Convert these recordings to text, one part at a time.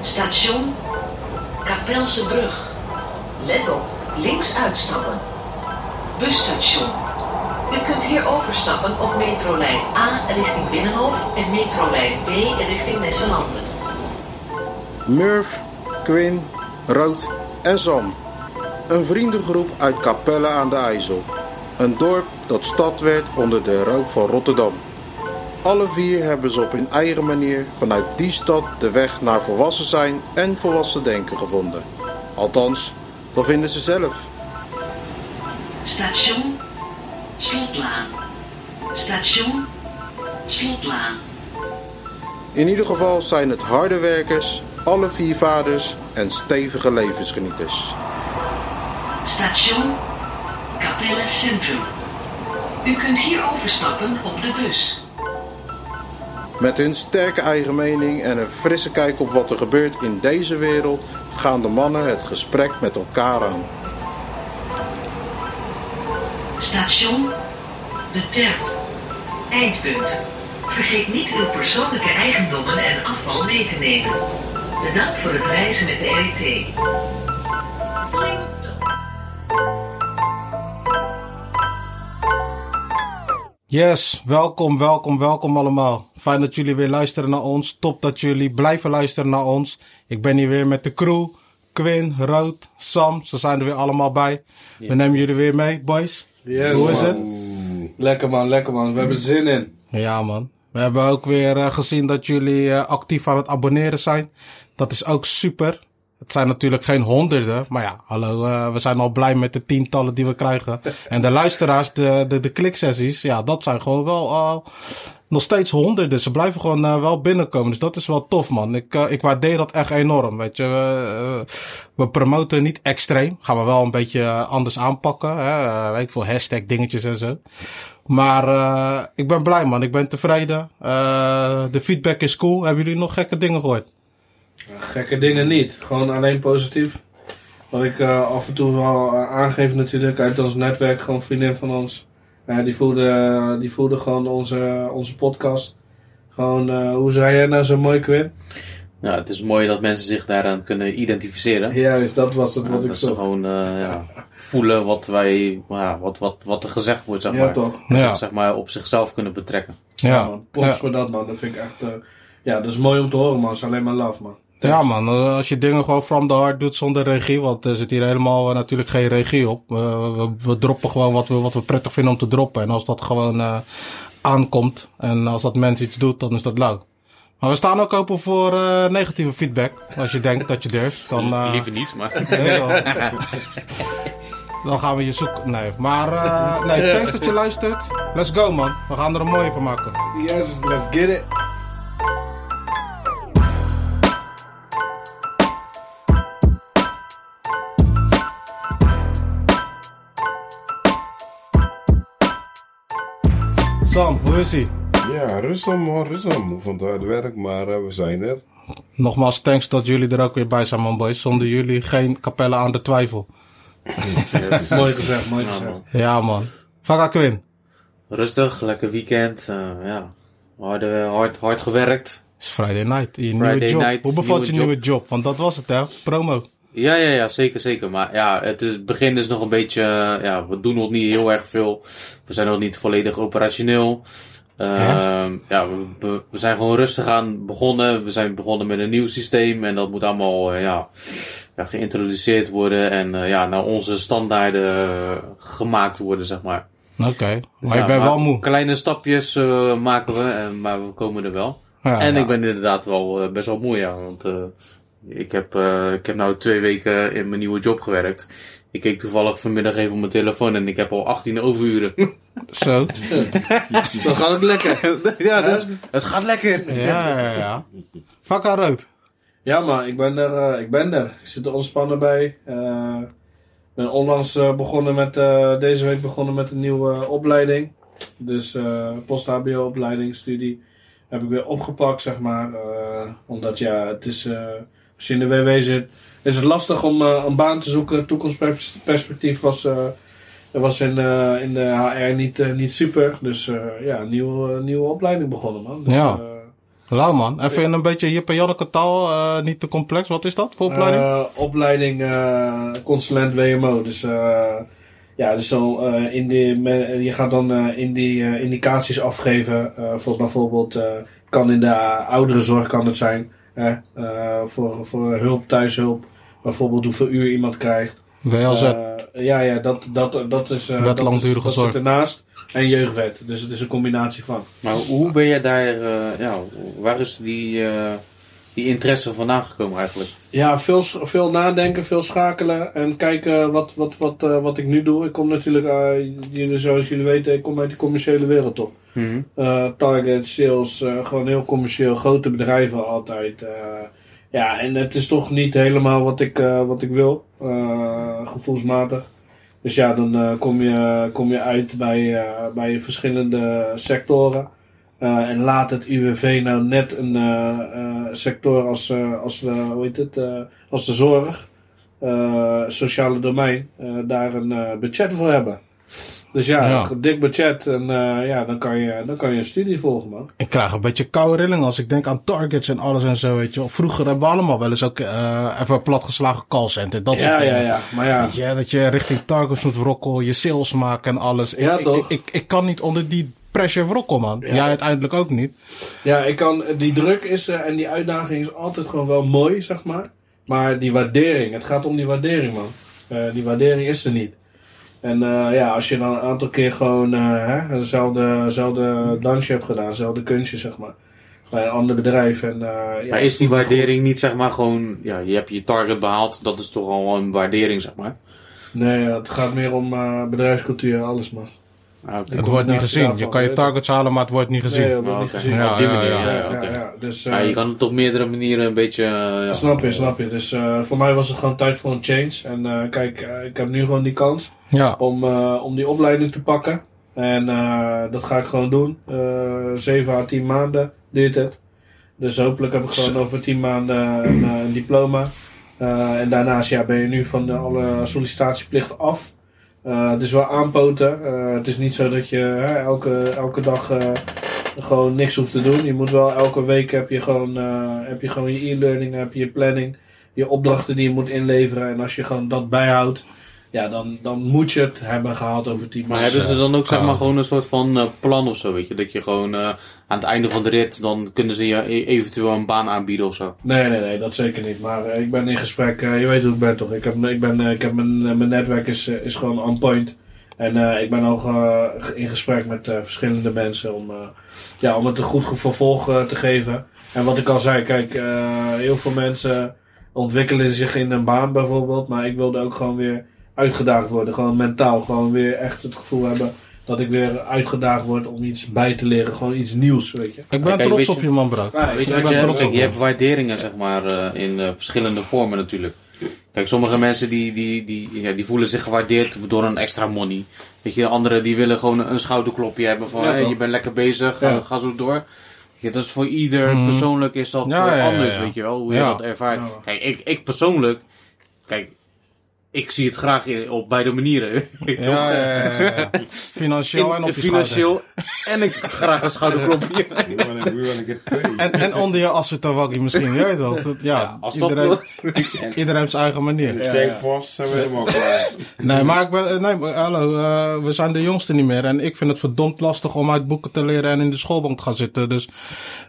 Station Kapelse Brug. Let op, links uitstappen. Busstation. U kunt hier overstappen op metrolijn A richting Binnenhof en metrolijn B richting Nesselanden. Murph, Quinn, Rood en Sam. Een vriendengroep uit Capelle aan de IJssel. Een dorp dat stad werd onder de rook van Rotterdam. Alle vier hebben ze op hun eigen manier vanuit die stad de weg naar volwassen zijn en volwassen denken gevonden. Althans, dat vinden ze zelf. Station Slotlaan. Station Slotlaan. In ieder geval zijn het harde werkers, alle vier vaders en stevige levensgenieters. Station Capelle Centrum. U kunt hier overstappen op de bus. Met hun sterke eigen mening en een frisse kijk op wat er gebeurt in deze wereld gaan de mannen het gesprek met elkaar aan. Station De Terp. Eindpunt. Vergeet niet uw persoonlijke eigendommen en afval mee te nemen. Bedankt voor het reizen met de RET. Yes, welkom, welkom, welkom allemaal. Fijn dat jullie weer luisteren naar ons. Top dat jullie blijven luisteren naar ons. Ik ben hier weer met de crew. Quinn, Rood, Sam, ze zijn er weer allemaal bij. We nemen jullie weer mee, boys. Yes, Hoe is man. het? Lekker man, lekker man. We hebben zin in. Ja man. We hebben ook weer eh, gezien dat jullie eh, actief aan het abonneren zijn. Dat is ook super. Het zijn natuurlijk geen honderden, maar ja, hallo, eh, we zijn al blij met de tientallen die we krijgen. En de luisteraars, de, de, de kliksessies, ja, dat zijn gewoon wel eh, nog steeds honderden. Ze blijven gewoon eh, wel binnenkomen, dus dat is wel tof, man. Ik, ik waardeer dat echt enorm, weet je. We, we promoten niet extreem, gaan we wel een beetje anders aanpakken, hè. weet ik veel, hashtag dingetjes en zo. Maar ik ben blij, man. Ik ben tevreden. De feedback is cool. Hebben jullie nog gekke dingen gehoord? Gekke dingen niet. Gewoon alleen positief. Wat ik eh, af en toe wel eh, aangeef natuurlijk uit ons netwerk. Gewoon vriendin van ons. Ja, die, voelde, die voelde gewoon onze, onze podcast. Gewoon, eh, hoe zei jij nou zo mooi, Quinn? Ja, het is mooi dat mensen zich daaraan kunnen identificeren. Juist, dat was het Ja, wat ik dat ze zocht. gewoon eh, ja, voelen wat, wij, ja, wat, wat, wat er gezegd wordt, zeg Ja, maar. toch? Ja. zich, zeg maar op zichzelf kunnen betrekken. Ja, man. Props ja. voor dat, man. Dat vind ik echt... eh, ja, dat is mooi om te horen, man. Het is alleen maar love, man. Ja, man. eh, Als je dingen gewoon from the heart doet zonder regie. Want er zit hier helemaal eh, natuurlijk geen regie op. We, we, we droppen gewoon wat we, wat we prettig vinden om te droppen. En als dat gewoon eh, aankomt. En als dat mensen iets doet, dan is dat leuk. Maar we staan ook open voor eh, negatieve feedback. Als je denkt dat je durft. Dan, eh, Liever niet, maar... Nee. Dan gaan we je zoeken. Nee, maar eh, nee, thanks dat je luistert. Let's go, man. We gaan er een mooie van maken. Yes, let's get it. Sam, hoe is ie? Ja, rustig man, rustig. Moe van het hard werk, maar eh, we zijn er. Nogmaals, thanks dat jullie er ook weer bij zijn, man, boys. Zonder jullie geen kapelle aan de twijfel. Mooi gezegd, mooi Ja, gezegd. man. Ja, man. Vaga Quinn. Rustig, lekker weekend. eh, ja. hard, hard, hard gewerkt. Het is Friday night. Je Friday nieuwe job. night, Hoe bevalt je nieuwe nieuwe job? Want dat was het, hè? Promo. Ja, ja, ja, zeker, zeker. Maar ja, het, is, het begin is nog een beetje, eh, ja, we doen nog niet heel erg veel. We zijn nog niet volledig operationeel. Ehm, ja, we, we, zijn gewoon rustig aan begonnen. We zijn begonnen met een nieuw systeem en dat moet allemaal, eh, ja, ja, geïntroduceerd worden en eh, ja, naar onze standaarden gemaakt worden, zeg maar. Oké. Dus Maar ja, je bent wel moe. Kleine stapjes maken we, en, maar we komen er wel. Ja, en ik ben inderdaad wel best wel moe, ja. Want ik, heb, eh, ik heb nou twee weken in mijn nieuwe job gewerkt. Ik keek toevallig vanmiddag even op mijn telefoon en ik heb al 18 overuren. Zo. Dan gaat het lekker. ja, dus het gaat lekker. Ja, ja, ja. Vaga Rood. Ja, maar ik ben er. eh, ik ben er. Ik zit er ontspannen bij. Eh, Ik ben onlangs eh, begonnen met, eh, deze week begonnen met een nieuwe opleiding. Dus eh post-HBO-opleiding, studie. Heb ik weer opgepakt, zeg maar. Eh, omdat ja, het is. eh, als je in de WW zit, is het lastig om eh, een baan te zoeken. Toekomstperspectief was. eh was in, eh, in de HR niet, eh, niet super. Dus eh, ja, nieuwe, nieuwe opleiding begonnen, man. Dus, Ja. eh, Lauw man. En vind je een beetje en Janneke taal eh, niet te complex? Wat is dat voor opleiding? Eh, opleiding eh, consulent WMO. Dus eh, ja, dus zo, eh, in die, je gaat dan eh, in die eh, indicaties afgeven. eh, voor bijvoorbeeld, eh, kan in de ouderenzorg kan het zijn. Hè, eh, voor, voor hulp, thuishulp. Bijvoorbeeld hoeveel uur iemand krijgt. WLZ. Eh, ja, ja, dat, dat, dat is. eh, Wet dat langdurige dat zorg. zit ernaast. En jeugdwet. Dus het is een combinatie van. Maar hoe ben jij daar, eh, ja, waar is die, eh, die interesse vandaan gekomen eigenlijk? Ja, veel, veel nadenken, veel schakelen en kijken wat, wat, wat, eh, wat ik nu doe. Ik kom natuurlijk, eh, jullie, zoals jullie weten, ik kom uit de commerciële wereld toch. Mhm. Eh, target, sales, gewoon heel commercieel, grote bedrijven altijd. ja, en het is toch niet helemaal wat ik, wat ik wil, gevoelsmatig. Dus ja, dan kom, je, kom je uit bij, bij verschillende sectoren. Eh, en laat het UWV nou net een eh, eh, sector als, als, de, hoe heet het, als de zorg, sociale domein, daar een budget voor hebben. Dus ja, Ja. een dik budget en ja, dan kan, je, dan kan je een studie volgen, man. Ik krijg een beetje koude rilling als ik denk aan targets en alles en zo, weet je. Vroeger hebben we allemaal wel eens ook even een platgeslagen callcenter, dat soort Ja, dingen. ja, ja. Maar ja, dat je richting targets moet rokkelen, je sales maken en alles. Ja, ik, toch? Ik, ik, ik kan niet onder die pressure man. Jij uiteindelijk ook niet. ja ik kan, die druk is er en die uitdaging is altijd gewoon wel mooi, zeg maar. Maar die waardering, het gaat om die waardering, man. Eh, die waardering is er niet. En eh, ja, als je dan een aantal keer gewoon eh, hè, eenzelfde dansje hebt gedaan, eenzelfde kunstje, zeg maar. Bij een ander bedrijf. En, eh, ja, maar is die waardering niet zeg maar gewoon, ja, je hebt je target behaald, dat is toch al een waardering zeg maar? Nee, het gaat meer om eh, bedrijfscultuur en alles, man. Ah. Het wordt niet gezien. daarvan, Je kan je je. targets halen, maar het wordt niet gezien. Nee, wordt niet oké. gezien. Ja, op die ja, manier, oké. Dus, Ja, eh, je kan het op meerdere manieren een beetje, eh, ja. Snap je, snap je. Dus eh, voor mij was het gewoon tijd voor een change. En eh, kijk, ik heb nu gewoon die kans Ja. om, eh, om die opleiding te pakken. En eh, dat ga ik gewoon doen. Eh 7 à 10 maanden duurt het. Dus hopelijk heb ik gewoon over 10 maanden een, een diploma. Eh, en daarnaast ja, ben je nu van de, alle sollicitatieplichten af. Eh, het is wel aanpoten. Eh, het is niet zo dat je elke, elke dag eh, gewoon niks hoeft te doen. Je moet wel elke week heb je gewoon, heb je, gewoon je e-learning, heb je je planning, je opdrachten die je moet inleveren. En als je gewoon dat bijhoudt, ja, dan, dan moet je het hebben gehaald over 10 Maar hebben ze dan ook zeg maar gewoon een soort van eh, plan of zo, weet je? Dat je gewoon eh, aan het einde van de rit, dan kunnen ze je e- eventueel een baan aanbieden of zo. Nee, nee, nee, dat zeker niet. Maar eh, ik ben in gesprek. je weet hoe ik ben toch? Ik heb, ik ben, eh, ik heb mijn, mijn netwerk is, is gewoon on point. En eh, ik ben ook eh, in gesprek met eh, verschillende mensen om, eh, ja, om het een goed vervolg te geven. En wat ik al zei, kijk, eh, heel veel mensen ontwikkelen zich in een baan bijvoorbeeld. Maar ik wilde ook gewoon weer uitgedaagd worden. Gewoon mentaal. Gewoon weer echt het gevoel hebben dat ik weer uitgedaagd word om iets bij te leren. Gewoon iets nieuws, weet je. Ik ben Kijk, trots je- op je, man, bro. Ja, Weet je je, hebt waarderingen zeg maar eh, in eh, verschillende vormen natuurlijk. Kijk, sommige mensen die, die, die, ja, die voelen zich gewaardeerd door een extra money. Weet je, anderen die willen gewoon een schouderklopje hebben van Ja, hey, toch? je bent lekker bezig, Ja. eh, ga zo door. Ja, dat is voor ieder Mhm. persoonlijk is dat Ja, ja, ja, anders, ja. weet je wel, hoe Ja. je dat ervaart. Ja. Kijk, ik, ik persoonlijk, kijk, ik zie het graag in- op beide manieren. weet je Ja, toch? ja, ja, ja. Financieel en op je financieel en ik graag een schouderklopje. Ik het twee. En, en onder je assetawaggie misschien, toch? Dat- Ja, Ja, als dat iedereen, wil. iedereen heeft zijn eigen manier. Ik denk pas, zijn we helemaal klaar. Nee, maar ik ben, eh, nee, maar hallo, eh, we zijn de jongste niet meer. En ik vind het verdomd lastig om uit boeken te leren en in de schoolbank te gaan zitten. Dus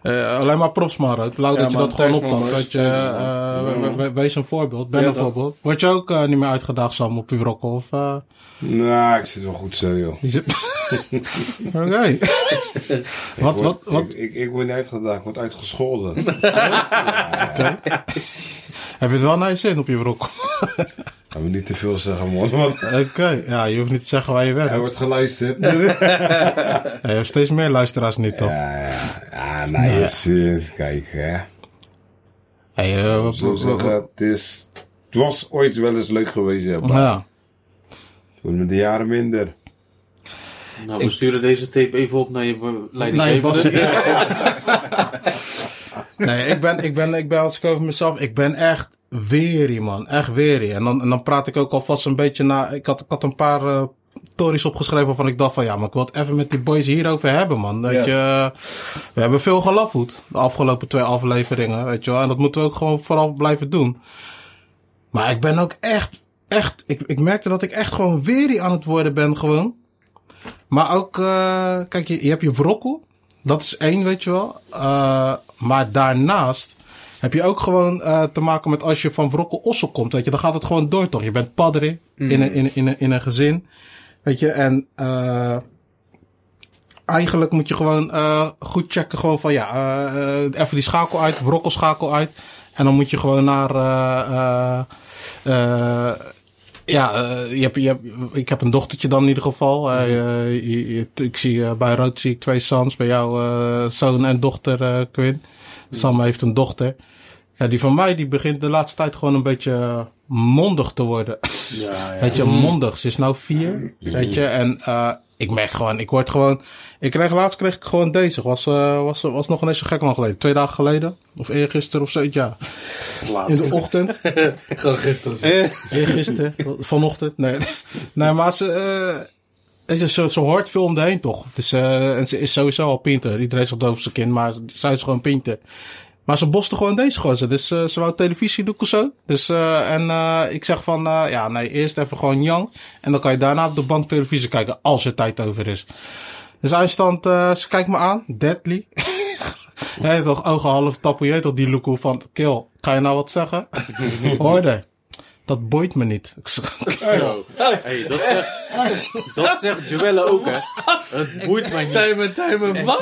eh, alleen maar props, maar. Het Lau Ja, dat je dat gewoon oppakt. Dat je, eh, we- we- wees een voorbeeld, ben Ja, een voorbeeld. Word je ook niet meer uitgedaagd, Sam, op? Of, eh, Nou, ik zit wel goed zo, joh. Oké. wat, wat, wat, Ik, ik, word niet uitgedaagd, ik word uitgescholden. heb je het wel naar je zin op je wrok? Gaan we niet te veel zeggen, man. Want Oké, ja, je hoeft niet te zeggen waar je hij werkt. wordt geluisterd. Ja, je hebt steeds meer luisteraars niet, toch? Ja, ja, ja, naar je zin. Kijk, hè. Hey, wat- Zo zeggen, het is... Het was ooit wel eens leuk geweest, ja. maar ja. het wordt met de jaren minder. Nou, we sturen deze tape even op naar je Nee, leidinggevende. Nee, ik ben, ik ben, ik ben, als ik over mezelf, ik ben echt weary, man. Echt weary. En dan, en dan praat ik ook alvast een beetje na, ik had, ik had een paar, eh, stories opgeschreven waarvan ik dacht van ja, maar ik wil het even met die boys hierover hebben, man. Weet je, we hebben veel gelafvoed de afgelopen twee afleveringen, weet je wel. En dat moeten we ook gewoon vooral blijven doen. Maar ik ben ook echt, echt, ik, ik merkte dat ik echt gewoon weerie aan het worden ben gewoon. Maar ook, eh, kijk, je, je hebt je wrokkel. Dat is één, weet je wel. Eh, maar daarnaast heb je ook gewoon eh, te maken met als je van wrokkel ossel komt, weet je. Dan gaat het gewoon door, toch? Je bent padre in, een, in, een- in, een, in een gezin, weet je. En eh eigenlijk moet je gewoon eh goed checken gewoon van ja, even die schakel uit, wrokkelschakel uit. En dan moet je gewoon naar... eh eh eh, ja, eh, je hebt, je hebt, ik heb een dochtertje dan in ieder geval. Eh, eh, je- je- ik zie eh, bij Rood zie ik twee sons. Bij jou eh, zoon en dochter eh Quinn. Sam heeft een dochter. Ja, die van mij die begint de laatste tijd gewoon een beetje eh, mondig te worden. Ja, ja. Weet je, mondig. Ze is nou vier. Weet je, en eh ik merk gewoon, ik word gewoon. Ik kreeg laatst kreeg ik gewoon deze. Was, eh was, was nog ineens zo gek lang geleden. Twee dagen geleden. Of eergisteren of zoiets, ja. In de ochtend. Gewoon gisteren. Eergisteren. Vanochtend. Nee. Nee, maar ze. eh, je, ze, ze hoort veel om de heen toch. Dus, eh, en ze is sowieso al pinter. Iedereen zegt over zijn kind, maar zij is gewoon pinter. Maar ze boste gewoon deze gozer. Dus eh, ze wou televisie doen of zo. Dus, eh, en eh, ik zeg van, ja, nee, eerst even gewoon Yang. En dan kan je daarna op de bank televisie kijken, als er tijd over is. Dus eindstand, eh ze kijkt me aan, deadly. Hé, toch ogen half tappen, je die look van, kill, ga je nou wat zeggen? Hoorde, dat boeit me niet. Ik zeg, Zo. Hey, dat zegt, dat zegt Joelle ook, hè. Het boeit mij niet. Timer, timer, wat?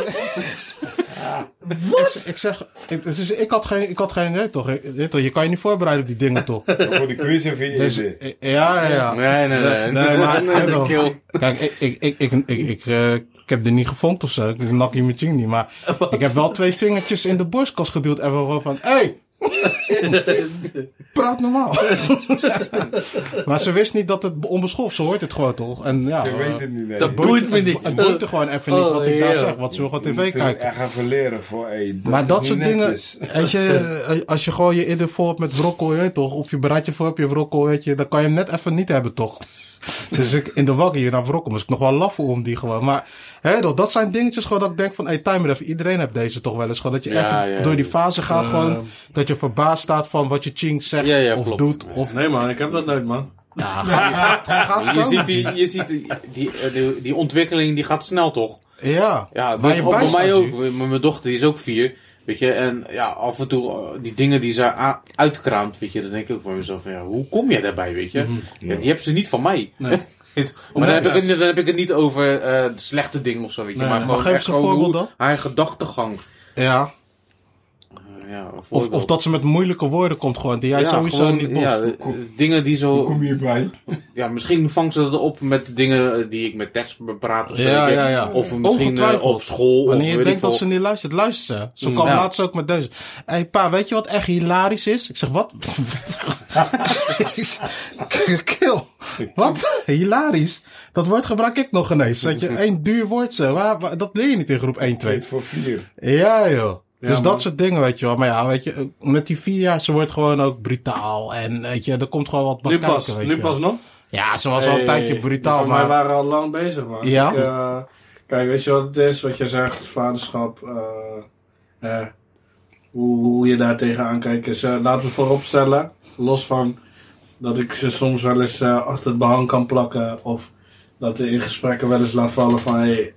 ik, ik zeg, ik, dus ik had geen, ik had geen, weet toch, ik- weet toch, je kan je niet voorbereiden op die dingen toch. Voor de quiz en vind je Dus, dit. eh, ja, ja, ja. Nee, nee, nee. Nee, maar, Nee, kill. Kijk, ik, ik, ik, ik, ik, ik, eh, ik heb er niet gevonden of zo. Ik nak je met niet. Maar ik heb wel twee vingertjes in de borstkas geduwd. En gewoon van, hey! Praat normaal. maar ze wist niet dat het onbeschoft, ze hoort het gewoon toch? En ja, eh, weet het niet. Dat boeit me niet. het boeit er gewoon even niet Oh, wat ik daar zeg. Wat ze gewoon tv kijken. echt even leren voor, hey, dat Maar dat soort dingen, weet je, als je gewoon je in voor hebt met wrokkel, je weet toch? Of je bereidt je voor op je wrokkel, weet je, dan kan je hem net even niet hebben, toch? Dus ik, in de waggie hier naar wrokkel, moest ik nog wel lachen om die gewoon. Maar, hè, toch, dat zijn dingetjes gewoon dat ik denk van, hey, timer even, iedereen heeft deze toch wel eens. Gewoon dat je Ja, even ja, door die ja. fase gaat, Eh. gewoon, dat je verbaasd staat van wat je ching zegt, Ja, ja, of klopt. doet, of... Nee man, ik heb dat nooit man. Ja, gaat, gaat Je ziet, die, je ziet die, die, eh, die, die ontwikkeling, die gaat snel toch? Ja, Ja, dus bij mij ook. Mijn dochter die is ook vier. Weet je, en ja, af en toe eh, die dingen die ze uitkraamt, weet je, dan denk ik ook voor mezelf van ja, hoe kom jij daarbij, weet je? Ja, die hebben ze niet van mij. Nee. maar dan heb, ik dan heb ik het niet over eh, de slechte dingen of zo, weet je. Nee, maar gewoon Maar geef echt een gewoon voorbeeld hoe- haar gedachtegang. Ja, ja, of, of dat ze met moeilijke woorden komt gewoon, die jij ja, sowieso gewoon, niet ja, eh, dingen die Hoe zo... kom je hierbij? Ja, misschien vangt ze dat op met dingen eh, die ik met tekst bepraat of zo. Ja, ja, ja. Of misschien eh, Ongetwijfeld. op school. Wanneer of je denkt ik dat ze niet luistert, luistert ze. Zo Mm, kwam ja. laatst ook met deze. Hé hey, pa, weet je wat echt hilarisch is? Ik zeg, wat? Kill. Wat? Hilarisch? Dat woord gebruik ik nog ineens. Dat je één duur woord waar- dat leer je niet in groep 1, 2. Twee voor vier. Ja, joh. Dus dat soort dingen, weet je wel. Maar ja, weet je, met die vier jaar, ze wordt gewoon ook brutaal. En weet je, er komt gewoon wat bij Nu kijken, pas, weet nu je. pas nog? Ja, ze was al een tijdje brutaal, maar... waren al lang bezig, man. Ja? Ik, eh, kijk, weet je wat het is? Wat je zegt, vaderschap. eh, eh, hoe, hoe je daar tegenaan kijkt. Is, eh, laten we vooropstellen, los van dat ik ze soms wel eens eh, achter het behang kan plakken. Of dat er in gesprekken wel eens laat vallen van... Hey,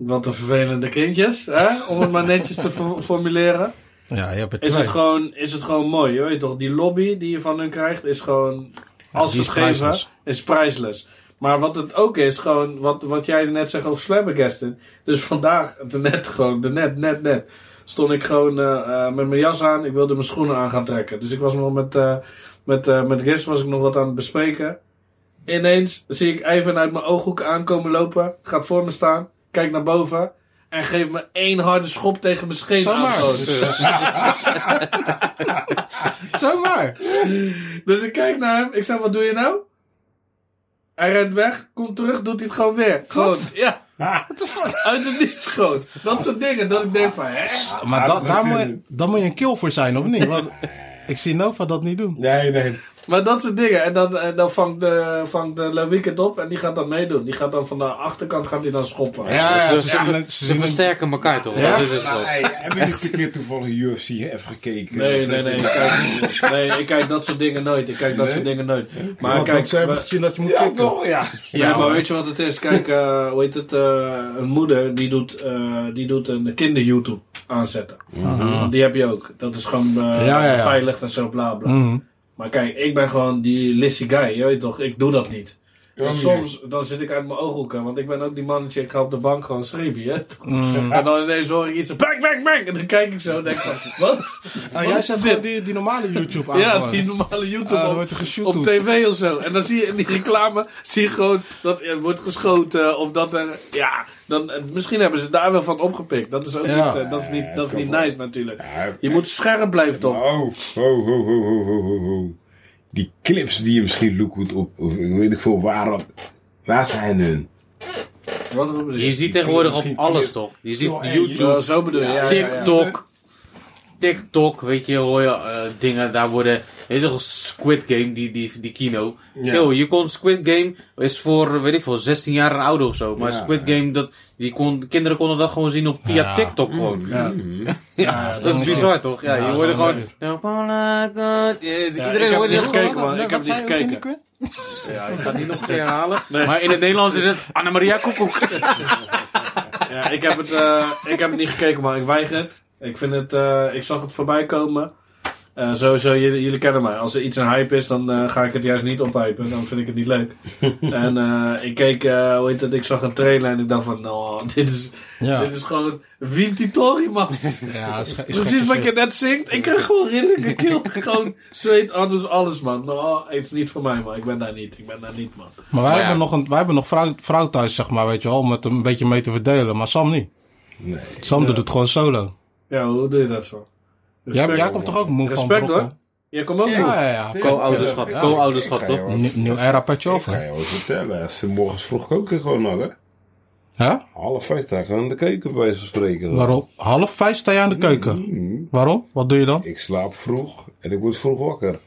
wat een vervelende kindjes, hè? om het maar netjes te fo- formuleren. Ja, je hebt het Is het, gewoon, is het gewoon mooi, je weet toch? Die lobby die je van hun krijgt is gewoon... Als ze het geven, is prijsless. Maar wat het ook is, gewoon wat, wat jij net zegt over Flabbergasted. Dus vandaag, de net gewoon, de net, net, net. Stond ik gewoon eh, eh, met mijn jas aan. Ik wilde mijn schoenen aan gaan trekken. Dus ik was nog met, eh met, eh met Gist was ik nog wat aan het bespreken. Ineens zie ik even uit mijn ooghoek aankomen lopen. Gaat voor me staan. Kijk naar boven. En geeft me één harde schop tegen mijn scheen aan. Zomaar. Zomaar. Dus ik kijk naar hem. Ik zeg, wat doe je nou? Hij rent weg, komt terug, doet hij het gewoon weer. Gewoon, ja. Uit het niets gewoon. Dat soort dingen. Dat ik denk van, hè? Maar dat daar moet je, daar moet je een kill voor zijn, of niet? Want Ik zie Nova dat niet doen. Nee, nee. Maar dat soort dingen. En dan, en dan vangt de, vangt de het op en die gaat dan meedoen. Die gaat dan van de achterkant gaat hij dan schoppen. Ja, ze, ja, ze, ze- ze, ze- versterken elkaar toch? Ja? Dat is het. Hey, heb je niet een keer toevallig UFC even gekeken? Nee, nee, nee. Ik kijk, nee, ik kijk dat soort dingen nooit. Ik kijk dat Nee? soort dingen nooit. Maar Want kijk, dat we- gezien dat je moet Ja, kicken. toch? Ja. Ja, maar weet je wat het is? Kijk, eh, hoe heet het? eh, een moeder die doet, eh, die doet een kinder-YouTube aanzetten. Want die heb je ook. Dat is gewoon Ja, ja. veilig en zo bla bla. Mhm. Maar kijk, ik ben gewoon die lissy guy. Je weet toch, ik doe dat niet. Nee. soms dan zit ik uit mijn ooghoeken, want ik ben ook die mannetje, ik ga op de bank gewoon schreeuwen. hè. Mhm. En dan ineens hoor ik iets, bang, bang, bang. En dan kijk ik zo en denk ik van, wat? Ah, jij zet gewoon die, die normale YouTube aan. Ja, gewoon. die normale YouTube Ah, op, er op tv of zo. En dan zie je in die reclame, zie je gewoon dat er wordt geschoten of dat er, ja, dan, eh, misschien hebben ze daar wel van opgepikt. Dat is ook Ja. niet, eh, dat is niet, dat is niet nice natuurlijk. Ja, Je moet scherp blijven toch? Oh, oh, oh, oh, oh, oh. Die clips die je misschien lookwood op, of ik weet ik veel waar, waar zijn hun? Je ziet tegenwoordig op alles toch? Je ziet YouTube, Zo, zo bedoel je, ja, ja, ja. TikTok. TikTok, weet je, hoor je eh, dingen, daar worden, weet je toch, Squid Game, die, die, die kino. Ja. Yo, je kon Squid Game, is voor, weet ik veel, 16 jaar en ouder of zo. Maar Ja, Squid ja. Game, dat, die kon, kinderen konden dat gewoon zien op, via Ja. TikTok gewoon. Ja. Ja, dat is bizar toch? Ja, Ja, je dat hoorde gewoon, iedereen heb hoorde niet gewoon. gekeken, man. Ik heb niet gekeken. Ja, ik ga het niet nog een keer herhalen. Maar in het Nederlands is het Annemaria Koekoek. Ja, ik heb het, eh, ik heb het niet gekeken, maar ik weiger het. Ik vind het, eh, ik zag het voorbij komen. Eh, sowieso, jullie, jullie kennen mij. Als er iets een hype is, dan eh, ga ik het juist niet ophypen. Dan vind ik het niet leuk. en eh, ik keek, eh, hoe heet het, ik zag een trailer en ik dacht van, nou, dit is, Ja. dit is gewoon Vintitori, man. Ja, is, ge- is Precies wat je net zingt. Ik krijg gewoon rillingen keel. gewoon zweet, anders alles, man. Nou, het is niet voor mij, man. Ik ben daar niet. Ik ben daar niet, man. Maar wij ja. hebben nog, een, wij hebben nog vrouw, vrouw thuis, zeg maar, weet je wel, om het een beetje mee te verdelen. Maar Sam niet. Nee. Sam doet het gewoon solo. Ja, hoe doe je dat zo? Jij, Respect, jij komt toch ook moe van Respect, hoor. Jij komt ook Ja, nog. ja, ja. Co-ouderschap, Ja, co-ouderschap toch? Nieuw, era petje Ik ga over. je wat vertellen. Als ze morgens vroeg koken gewoon nog, hè? Hè? Half vijf sta ik gewoon in de keuken bij ze spreken. Waarom? Half vijf sta je aan de keuken. Mm. Waarom? Wat doe je dan? Ik slaap vroeg en ik word vroeg wakker.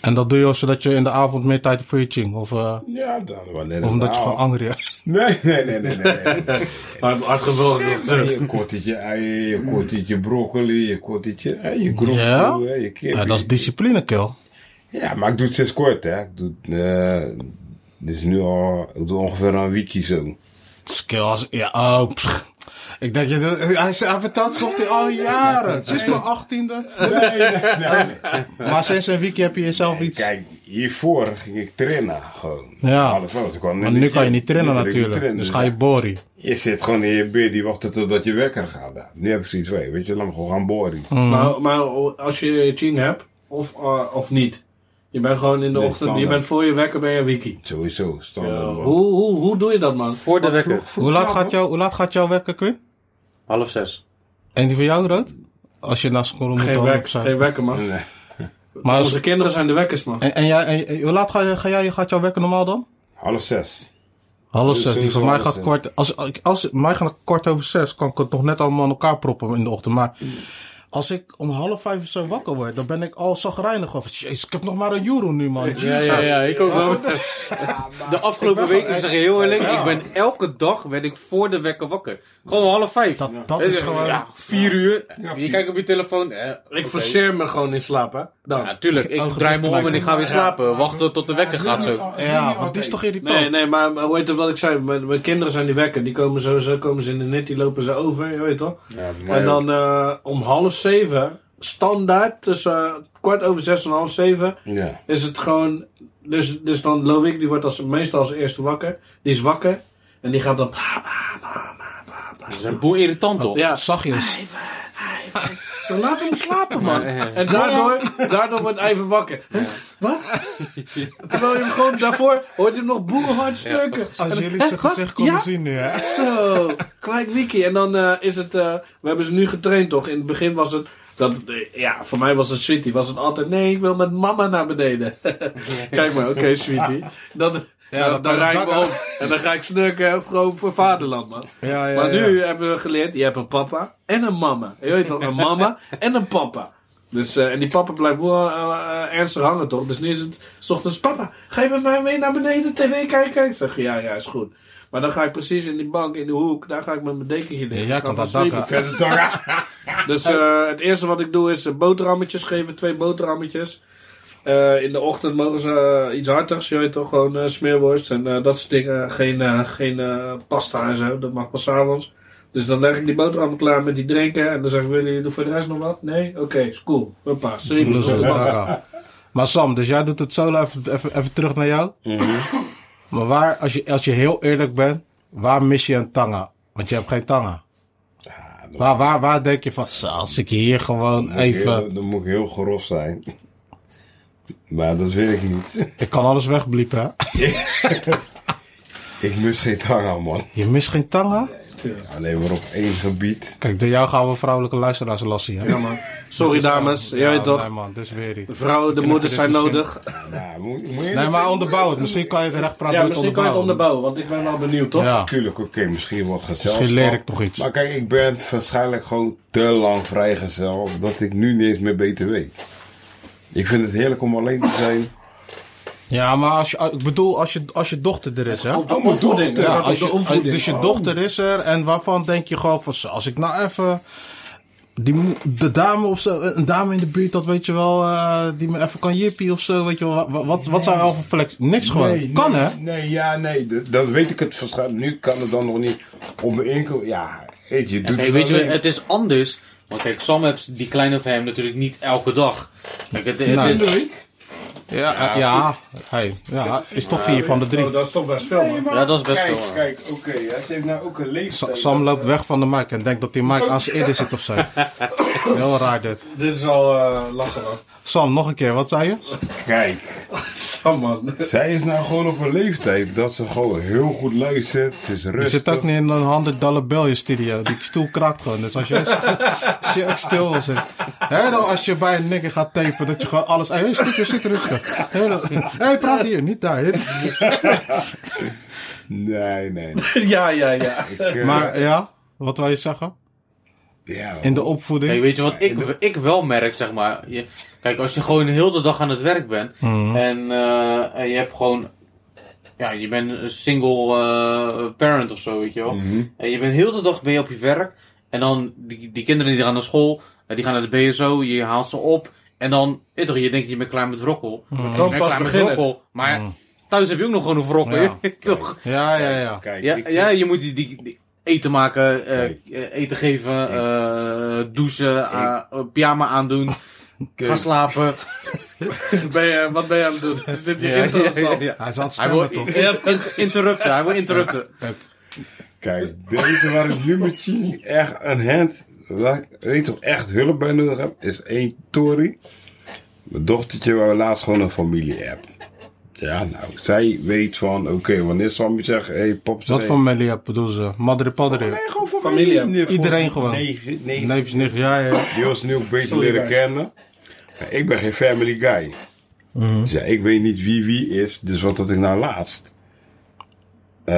En dat doe je zodat je in de avond meer tijd hebt voor je ching? Of, eh, Ja, dan wanneer of omdat je van angry bent? Nee, nee, nee, nee, nee. nee. Hard, hard gevlogen. Nee, Een kwartiertje eieren, een kwartiertje broccoli, een kwartiertje ei, je groenten, Ja? je kip. Ja, dat is discipline, kill. Ja, maar ik doe het sinds kort, hè. Ik doe het, eh, dit is nu al, ik doe ongeveer een weekje zo. Skills, ja, oh, pff. Ik denk, hij, hij vertelt alsof hij al jaren. Sinds mijn achttiende. Maar sinds een weekje heb je jezelf iets... Kijk, hiervoor ging ik trainen, gewoon. Ja. Kwam Maar nu kan je niet trainen natuurlijk. trainen, Dus ga je boren. Je zit gewoon in je bed, die wacht totdat je wekker gaat. Nu heb ik zoiets van, weet je, laat me gewoon gaan boren. Maar, maar als je ching hebt, of, eh, of niet. Je bent gewoon in de Nee, ochtend, je bent voor je wekker ben je wiki. Sowieso, standaard. hoe, hoe, hoe doe je dat, man? Voor de wekker. Hoe laat, gaat jou, hoe laat gaat jouw wekker, Quinn? Half zes. En die van jou, Rood? Als je naar school moet Geen, wek, zijn. geen wekker, man. Nee. Maar als- Onze kinderen zijn de wekkers, man. en, en, jij, en, hoe laat ga, je, ga jij, gaat jouw wekker normaal dan? Half zes. Half zes. Die van mij gaat zes. kort. Als, als mij gaat kort over zes, kan ik het nog net allemaal in elkaar proppen in de ochtend. Maar als ik om half vijf zo wakker word, dan ben ik al zagrijnig. Of, jezus, ik heb nog maar een euro nu, man. Ja, ja, ja, ik ook wel. De afgelopen week, ik zeg je heel eerlijk, ik ben elke dag werd ik voor de wekker wakker. Gewoon half vijf. Dat, dat is gewoon... Ja, vier uur. Je vier. kijkt op je telefoon. Eh, Ik forceer me gewoon in slaap, hè. Dan. Ja, tuurlijk. Ik Ogen draai me om en ik ga weer Ja. slapen. Wachten tot de wekker gaat zo. Ja, want die is toch irritant? Nee, nee, maar, hoe heet het wat ik zei? Mijn, mijn kinderen zijn die wekker. Die komen sowieso komen ze in de net, die lopen ze over, je weet toch? En dan eh, om half zeven, standaard, tussen eh, kwart over zes en half zeven. Ja. is het gewoon... Dus, dus dan Loïc, die wordt als, meestal als eerste wakker. Die is wakker en die gaat dan... Dat is een boel irritant toch? Ja, Zachtjes. Zo laat hem slapen, man. En daardoor, daardoor wordt Ivan wakker. Wat? Terwijl je hem gewoon daarvoor hoort je hem nog boerenhard snurken. Als jullie zijn gezicht konden Ja? zien nu, hè? Zo, gelijk wiki. En dan eh, is het, eh, we hebben ze nu getraind toch? In het begin was het, dat, eh, ja, voor mij was het sweetie. Was het altijd, nee, ik wil met mama naar beneden. Kijk maar, oké, sweetie. Dan, Ja, dan, dat dan rijd ik me op. En dan ga ik snurken gewoon voor vaderland, man. Ja, ja, maar ja. nu hebben we geleerd, je hebt een papa en een mama. Je weet toch, een mama en een papa. Dus, eh, en die papa blijft wel eh, eh, ernstig hangen, toch? Dus nu is het s ochtends, papa, ga je met mij mee naar beneden tv kijken? Ik zeg, ja, ja, is goed. Maar dan ga ik precies in die bank, in de hoek, daar ga ik met mijn dekentje liggen. Ja, kan dat dak, slepen. hè? Verder toch? Dus eh, het eerste wat ik doe is boterhammetjes geven, twee boterhammetjes. Eh, in de ochtend mogen ze eh, iets hartigs, je weet toch, gewoon eh, smeerworst en dat soort dingen. Geen, geen pasta en zo, dat mag pas 's avonds. Dus dan leg ik die boterhammen klaar met die drinken en dan zeg ik, willen jullie voor de rest nog wat? Nee? Oké, is cool. Hoppa, ja. Maar Sam, dus jij doet het solo, even, even, even terug naar jou. Maar waar, als je, als je heel eerlijk bent, waar mis je een tanga? Want je hebt geen tanga. Waar, waar, waar denk je van, zo, als ik hier gewoon Dan moet ik even, heel- Dan moet ik heel grof zijn. Maar dat weet ik niet. ik kan alles wegbliepen, hè? Ik mis geen tanga, man. Je mist geen tanga? Alleen maar op één gebied. Kijk, door jou gaan we vrouwelijke luisteraars lassie, hè? Ja, man. Sorry dames, jij weet toch, Nee man, dus weer die. vrouwen, de moeders zijn nodig. Ja, moet, moet je Nee, maar onderbouw het. Misschien kan je het recht praten Ja, misschien kan je het onderbouwen. onderbouwen, want ik ben wel benieuwd, toch? Ja, Tuurlijk, oké, misschien wat gezelschap. misschien leer ik nog iets. Maar kijk, ik ben waarschijnlijk gewoon te lang vrijgezel dat ik nu niet eens meer beter weet. Ik vind het heerlijk om alleen te zijn. Ja, maar als je, ik bedoel, als je, als je dochter er is, hè? Op de opvoeding. Het Ja, als de je, dus je dochter is er en waarvan denk je gewoon van, zo, als ik nou even die, de dame of zo, een dame in de buurt, dat weet je wel, eh, die me even kan jippie of zo, weet je wel, wat, wat, wat zou je al voor flex? Niks gewoon. kan nee, hè? Nee, ja, nee, dat, weet ik het waarschijnlijk. Nu kan het dan nog niet om de inkomen. Ja, weet je, doet weet je, het is anders. Want kijk, Sam heeft die kleine van hem natuurlijk niet elke dag. Kijk, het, is, Ja, ja, ja, hey, ja, is toch vier van de drie. Oh, dat is toch best veel, man. ja, dat is best kijk, veel. Kijk, oké, ze heeft nou ook een leeftijd. Sam loopt weg van de mic en denkt dat die mic aan zijn eerder zit of zo. Heel raar dit. Dit is al eh, lachen. Sam, nog een keer, wat zei je? Kijk, Sam, man. zij is nou gewoon op een leeftijd dat ze gewoon heel goed luistert. Ze is Je rustig. zit ook niet in een 100 dollar bill in studio. Die stoel kraakt gewoon. Dus als je, als je ook stil wil zitten. Dan als je bij een nigger gaat tapen, dat je gewoon alles... Hé, hey, zit zit rustig. Hé, hey, praat hier, niet daar. Nee, nee. ja, ja, ja. Ik, eh, Maar ja, wat wil je zeggen? Ja, In de opvoeding? Kijk, weet je wat ik, ik wel merk, zeg maar. Je, kijk, als je gewoon heel de dag aan het werk bent. En, eh, en je hebt gewoon... Ja, je bent een single eh, parent of zo, weet je wel. En je bent heel de dag ben je op je werk. En dan, die, die kinderen die gaan naar school. eh, Die gaan naar de BSO. Je haalt ze op. En dan, je, toch, je denkt je bent klaar met wrokkel. Bent Dan klaar pas met beginnen. wrokkel. Maar thuis heb je ook nog gewoon een wrokkel. Ja. toch? Ja, ja, ja. Kijk, Ja, je moet die, die, die eten maken, eh, eh, eten geven, eh, douchen, eh, pyjama aandoen, gaan slapen. Ben je, wat ben je aan het doen? Is dit je Ja, intro ja, of zo? ja, ja. Hij zat Hij wil toch? interrupten, hij wil interrupten. Kijk, deze waar ik nu met Ching echt een hand, waar ik weet toch echt hulp bij nodig heb, is één Tori. Mijn dochtertje wou laatst gewoon een familie-app. Ja, nou, zij weet van, oké, wanneer zal je zeggen, hé, hey, pop, Wat voor familie bedoelen ze? Madre padre? Nee, gewoon voor Familie. familie. Iedereen gewoon. Nee, nee. Neefjes, nicht, ja, ja. Die ons nu ook beter Sorry, leren guys. kennen. Maar ik ben geen family guy. Dus ja, ik weet niet wie wie is. Dus wat had ik nou laatst? Eh,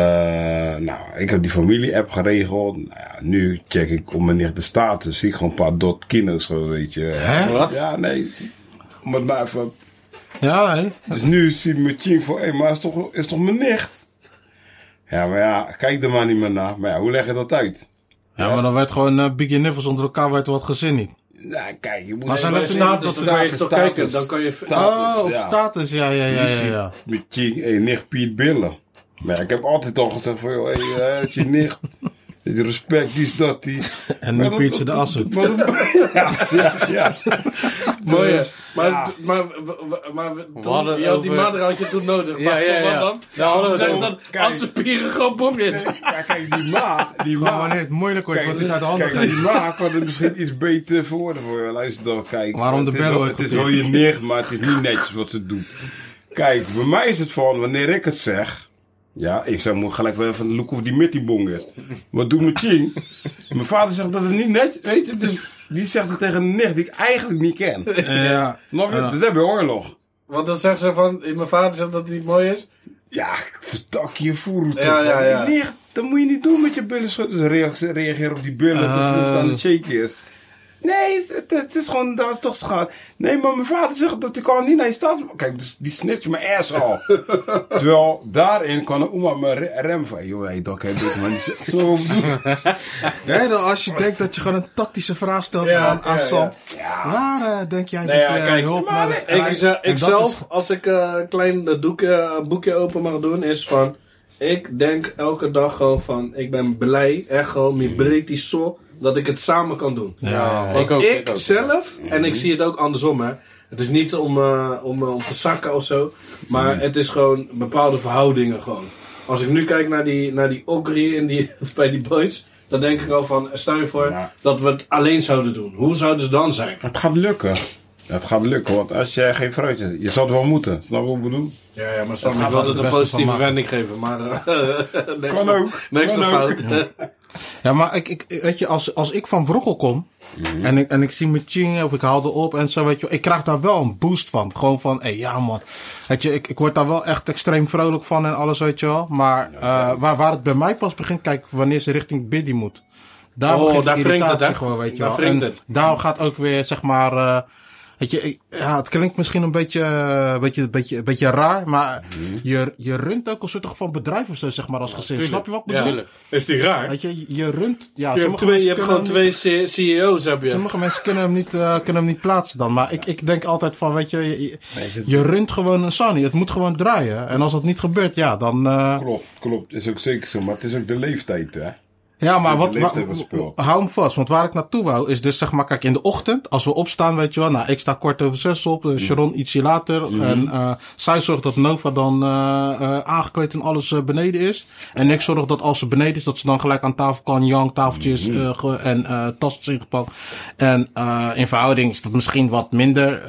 nou, ik heb die familie-app geregeld. Nou ja, nu check ik op mijn nicht de status. Zie ik gewoon een paar dot kino's, zo weet je. Hè? Wat? Ja, nee. Maar, maar even, Ja, hè? dus nu ziet mijn ching van, hé, maar is toch, is toch mijn nicht? Ja, maar ja, kijk er maar niet meer naar. Maar ja, hoe leg je dat uit? Ja, maar dan werd gewoon uh, Biggie Niffels onder elkaar, werd wat gezin niet. Nou, kijk, je moet... Maar zijn dat status, dat- dan kan je toch status. kijken. Dan kan je... Status, Oh, op ja. status, ja, ja, ja, ja. ja. Met je hey, nicht Piet Billen. Maar ja, ik heb altijd al gezegd van, joh, hey, eh, je nicht. Die respect, die is dat, die. En nu Pietje de Assoet. Maar ja, ja, ja. Mooi, hè? Maar, Ja. maar, maar, maar, toen, die over- had je toen nodig. Ja, Maar ja, voor ja. wat dan? Daar hadden we het dan, Kijk. als de pieren gewoon is. Ja, kijk, die maat, die maat. wanneer het moeilijk wordt, wordt het uit de handen kijk, die maat kan het misschien iets beter verwoorden voor je. Luister dan, kijk. Waarom de het bel Het is wel je nicht, maar het is niet netjes wat ze doen. Kijk, bij mij is het van, wanneer ik het zeg... Ja, ik zeg moet gelijk wel even look of die bong is. Wat doet mijn ching? Mijn vader zegt dat het niet netjes, weet je. Dus die zegt het tegen een nicht die ik eigenlijk niet ken. Ja. Je? Ja. Dus dan heb je oorlog. Want dan zegt ze van, mijn vader zegt dat het niet mooi is. Ja, verstak je voer toch. Ja, ja, ja. nicht, dat moet je niet doen met je billen reageren reageren op die billen, dat Eh. het aan het shaken is. Nee, het, is gewoon, dat is toch schat. Nee, maar mijn vader zegt dat ik al niet naar je stad... Kijk, dus die snitcht mijn ass al. Terwijl daarin kan een oma me re- rem van... Joh, hey, zegt Zo bedoel- Nee, dan als je denkt dat je gewoon een tactische vraag stelt Ja, aan, aan ja, Sam. Ja. Waar eh, denk jij Nee, dat ja, je kijk, hulp maar naar de nee, Ik, ik dat zelf, is- als ik eh, een klein eh, doekje, boekje open mag doen, is van... Ik denk elke dag gewoon van... Ik ben blij, echt gewoon, mi breed die zo, dat ik het samen kan doen. Ja, Want ik ook, ik, ik ook. zelf, en ik zie het ook andersom, hè. Het is niet om, eh, om, eh, om te zakken of zo. Maar het is gewoon bepaalde verhoudingen gewoon. Als ik nu kijk naar die, naar die Ogri in die, bij die boys... Dan denk ik al van, stel je voor Ja. dat we het alleen zouden doen. Hoe zouden ze dan zijn? Het gaat lukken. Het gaat lukken, want als jij geen fruit hebt, je zal het wel moeten. Snap je wat ik bedoel? Ja, ja maar Sam, gaat er het een positieve wending geven, maar... eh, Kan ook. Niks te fout. Ja, maar ik, ik, weet je, als, als ik van Wrokkel kom en, ik, en ik zie mijn ching of ik haal erop en zo, weet je, ik krijg daar wel een boost van. Gewoon van, hé, ja man. Weet je, ik, ik word daar wel echt extreem vrolijk van en alles, weet je wel. Maar eh, waar, waar het bij mij pas begint, kijk, wanneer ze richting Biddy moet. Daar Oh, daar wringt het, hè? Gewoon, weet je Daar wel. En het. daar gaat ook weer, zeg maar, eh, weet je, ja, het klinkt misschien een beetje, eh, beetje, beetje, beetje raar, maar je, je runt ook een soort van bedrijf of zo, zeg maar, als gezin. Snap je wat ik bedoel? Tuurlijk. Is die raar? Weet je, je runt, ja, Je hebt, twee, je hebt gewoon twee CEO's, heb je. Sommige mensen kunnen hem niet, eh, kunnen hem niet plaatsen dan. Maar ik, ik denk altijd van, weet je, je, runt gewoon een Sunny. Het moet gewoon draaien. En als dat niet gebeurt, ja, dan... eh, Klopt, klopt. Is ook zeker zo. Maar het is ook de leeftijd, hè? Ja, maar wat, hou hem vast. Want waar ik naartoe wou, is dus zeg maar, kijk, in de ochtend, als we opstaan, weet je wel. Nou, ik sta kwart over zes op, eh, Sharon ietsje later. En eh, zij zorgt dat Nova dan eh, aangekleed en alles beneden is. En ik zorg dat als ze beneden is, dat ze dan gelijk aan tafel kan. Yang, tafeltjes ge- en eh tasjes ingepakt. En in verhouding is dat misschien wat minder.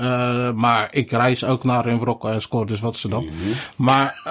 maar ik reis ook naar en score dus wat ze dan. Maar...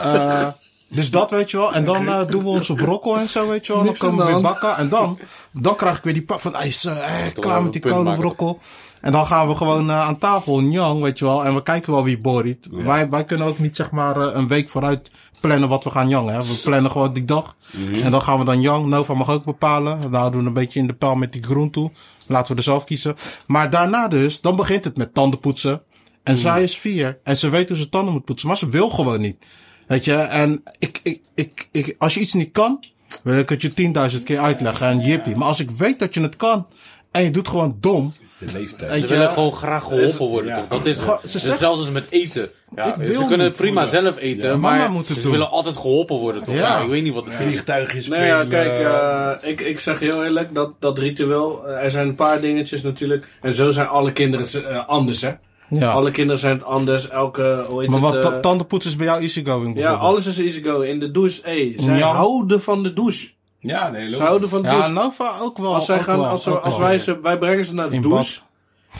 dus dat weet je wel. En dan eh, doen we onze brokkel en zo, weet je wel. Dan komen we weer bakken. En dan, dan krijg ik weer die pak van, hij is eh, klaar met die kolenbrokkel. En dan gaan we gewoon eh, aan tafel, Njang, weet je wel. En we kijken wel wie borriet. Wij, wij kunnen ook niet zeg maar eh, een week vooruit plannen wat we gaan jangen. Hè. We plannen gewoon die dag. En dan gaan we dan jang. Nova mag ook bepalen. Dan houden we een beetje in de pijl met die groen toe. Laten we er zelf kiezen. Maar daarna dus, dan begint het met tanden poetsen. En zij is vier. En ze weet hoe ze tanden moet poetsen. Maar ze wil gewoon niet. Weet je, en ik, ik, ik, ik, als je iets niet kan, wil ik het je tienduizend keer uitleggen en jippie. Maar als ik weet dat je het kan, en je doet gewoon dom, De leeftijd. weet Ze je willen gewoon graag geholpen worden, ja. toch? Dat is Gewoon, het. ze zegt- Zelfs als met eten. Ja, wil ze kunnen niet prima zelf eten, mama maar moet het ze doen. willen altijd geholpen worden, toch? Ja. Ja. ik weet niet wat het is. Vliegtuigjes Nee, ja, spelen. kijk, eh, ik, ik zeg heel eerlijk, dat, dat ritueel, eh, er zijn een paar dingetjes natuurlijk. En zo zijn alle kinderen eh, anders, hè. Ja. Alle kinderen zijn het anders, elke, hoe heet maar wat het? eh, tandenpoetsen is bij jou easygoing ja, alles is easy go. In de douche, hey, zij Ja. houden van de douche. Ja, nee, Ze houden van de Ja, douche. Nova ook wel. als zij ook gaan, wel, als, ze, ook als wij ze, wij brengen ze naar de In douche,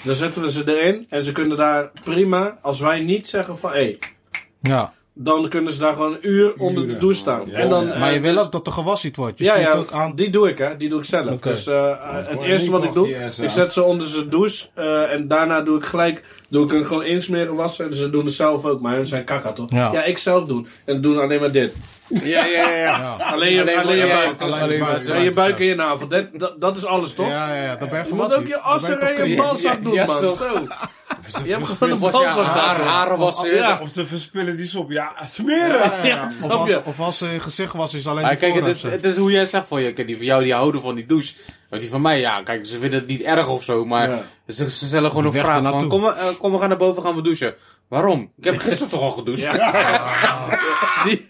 dan zetten we ze erin. En ze kunnen daar prima, als wij niet zeggen van, hé, Ja. Dan kunnen ze daar gewoon een uur onder de douche staan. Ja, en dan, ja. eh, Maar je wil dus- ook dat er gewassen wordt. Je ja, stuurt ja, ook aan. die doe ik, hè. Die doe ik zelf. Dus eh, het gewoon eerste wat ik doe, ik zet ze onder zijn douche. eh, en daarna doe ik gelijk, doe ik hem gewoon insmeren, wassen. Dus ze doen het zelf ook, maar hun zijn kakka, toch? Ja. ik zelf doen. En doen alleen maar dit. Ja, ja, ja. ja. Alleen je, Alleen alleen, je maar- buik. Alleen Ja, je buik en je navel. Dat, dat, dat is alles, toch? Ja, ja, ja. Dan ben je Je moet ook je toch en je balzak doen, Ja, man. Zo. Je hebt gewoon een balzak. haren wassen. Ja. Of ze verspillen die sop. Ja, smeren. Ja, ja, ja. Ja, Of snap als, je? of als ze je gezicht was, is alleen Maar kijk, het is, het is hoe jij zegt van je, kijk, die van jou die houden van die douche. Maar die van mij, ja, kijk, ze vinden het niet erg of zo, maar Ja. ze, ze stellen gewoon een vraag van, kom, we- eh, kom we gaan naar boven, gaan we douchen. Waarom? Ik heb gisteren toch al gedoucht? Die,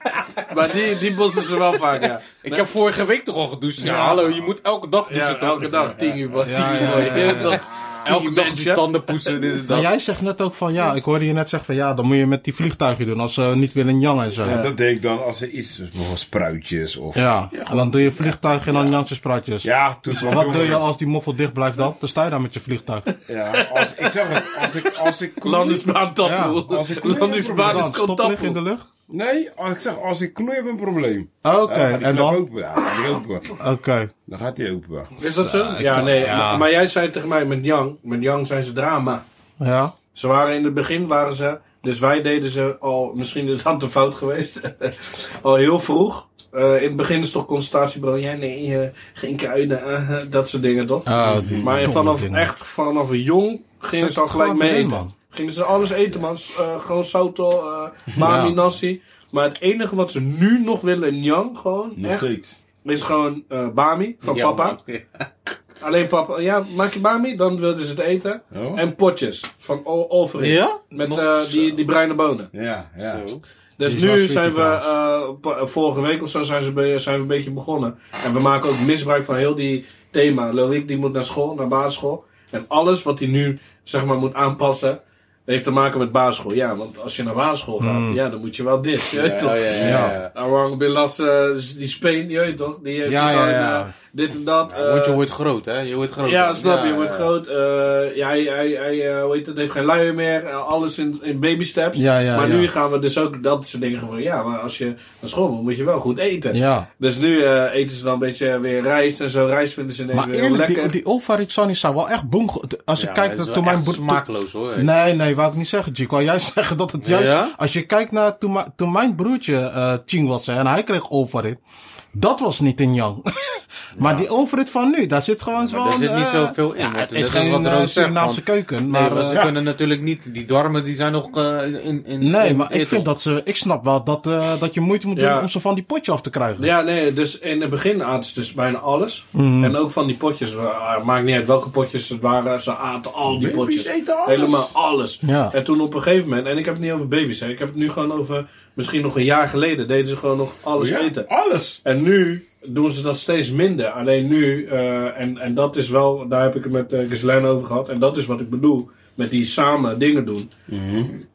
maar die, die bossen ze wel vaak, ja. Ik heb vorige week toch al gedoucht? Ja, Ja. hallo, je moet elke dag douchen toch? elke dag tien uur. Tien uur, ja, ja, Elke dag mensen. die tanden poetsen, dit en Maar jij zegt net ook van ja, ik hoorde je net zeggen van ja, dan moet je met die vliegtuigen doen als ze niet willen jangen en zo. Ja, Ja, dat deed ik dan als er iets, dus bijvoorbeeld spruitjes of... en dan doe je vliegtuigen en dan Janse spruitjes. Ja, toen wat doe je als die moffel dicht blijft dan? Dan sta je daar met je vliegtuig. Ja, als, ik zeg het, als ik, als ik Landingsbaan tattoo. Ja, als ik- Landingsbaan is stoppen in de lucht? Nee, ik zeg, als ik knoei heb een probleem. Oké, gaat die en dan? Open. Ja, dan gaat die open. Oké. Dan gaat hij open. Is dat zo? Ja, nee. ja. Maar, maar jij zei tegen mij, met Yang, met Yang zijn ze drama. Ja. Ze waren in het begin, waren ze, dus wij deden ze al, misschien is dat een fout geweest, al heel vroeg. Eh, in het begin is het toch consultatiebro. Ja, nee, eh, geen kruiden, eh, dat soort dingen toch? Oh, die maar vanaf, echt vanaf een jong gingen ze al gelijk gewoon mee eten. man. Gingen ze alles eten, man. Eh, gewoon sauto, eh mami, Ja. nasi. Maar het enige wat ze nu nog willen in Yang, gewoon, Nog echt, is gewoon eh, bami van Ja, papa. man. Alleen papa, ja, maak je bami? Dan wilden ze het eten. Oh? En potjes van o- Overeem. Ja? Met eh, die, die bruine bonen. Ja, ja. Zo. Dus Die nu zijn we, eh, vorige week of zo zijn, ze zijn we een beetje begonnen. En we maken ook misbruik van heel die thema. Loïc die moet naar school, naar basisschool. En alles wat hij nu zeg maar moet aanpassen, heeft te maken met basisschool. Ja, want als je naar basisschool gaat, Hmm. ja, dan moet je wel dit. Je weet Ja, toch? oh, ja, ja, ja. Arang Bilas, eh, die Spain, je weet toch? Die heeft Ja, gewoon, ja, ja. Dit en dat. Ja, want je eh, wordt groot, hè? Je wordt groot. ja, snap je, wordt ja. groot. eh, ja, hij, hij, hij eh, hoe heet het, heeft geen luier meer. alles in, in baby steps. Ja, ja, maar ja. nu gaan we dus ook dat soort dingen van ja, maar als je naar school moet, moet je wel goed eten. Ja. Dus nu eh, eten ze dan een beetje weer rijst en zo. Rijst vinden ze ineens Maar weer heel lekker. die, die Olfaritsanis zijn wel echt boem. Als je Ja, kijkt naar wel toen mijn smakeloos, hoor. Nee, nee, wou ik niet zeggen. Ik wou juist zeggen dat het juist... Ja? Als je kijkt naar toen, mijn broertje eh Ching was en hij kreeg Olfarit. Dat was niet in Yang. maar die Olfarit van nu, daar zit gewoon zo'n... er zit niet eh, zoveel in. Ja, het dat is geen wat eh, zegt, Surinaamse van- keuken. Nee, Maar, maar ze eh, kunnen natuurlijk niet... Die darmen die zijn nog eh, in, in... nee, in maar ik vind dat ze... Ik snap wel dat, eh, dat je moeite moet Ja. doen om ze van die potje af te krijgen. Ja, nee, dus in het begin aten ze dus bijna alles. Mhm. En ook van die potjes. eh, maakt niet uit welke potjes het waren. Ze aten al die Baby's potjes. eten alles. Helemaal alles. Ja. En toen op een gegeven moment, en ik heb het niet over baby's, hè, ik heb het nu gewoon over, misschien nog een jaar geleden, deden ze gewoon nog alles Ja, eten. Alles. En nu doen ze dat steeds minder. Alleen nu, eh, en, en dat is wel, daar heb ik het met uh, Ghislaine over gehad. En dat is wat ik bedoel met die samen dingen doen.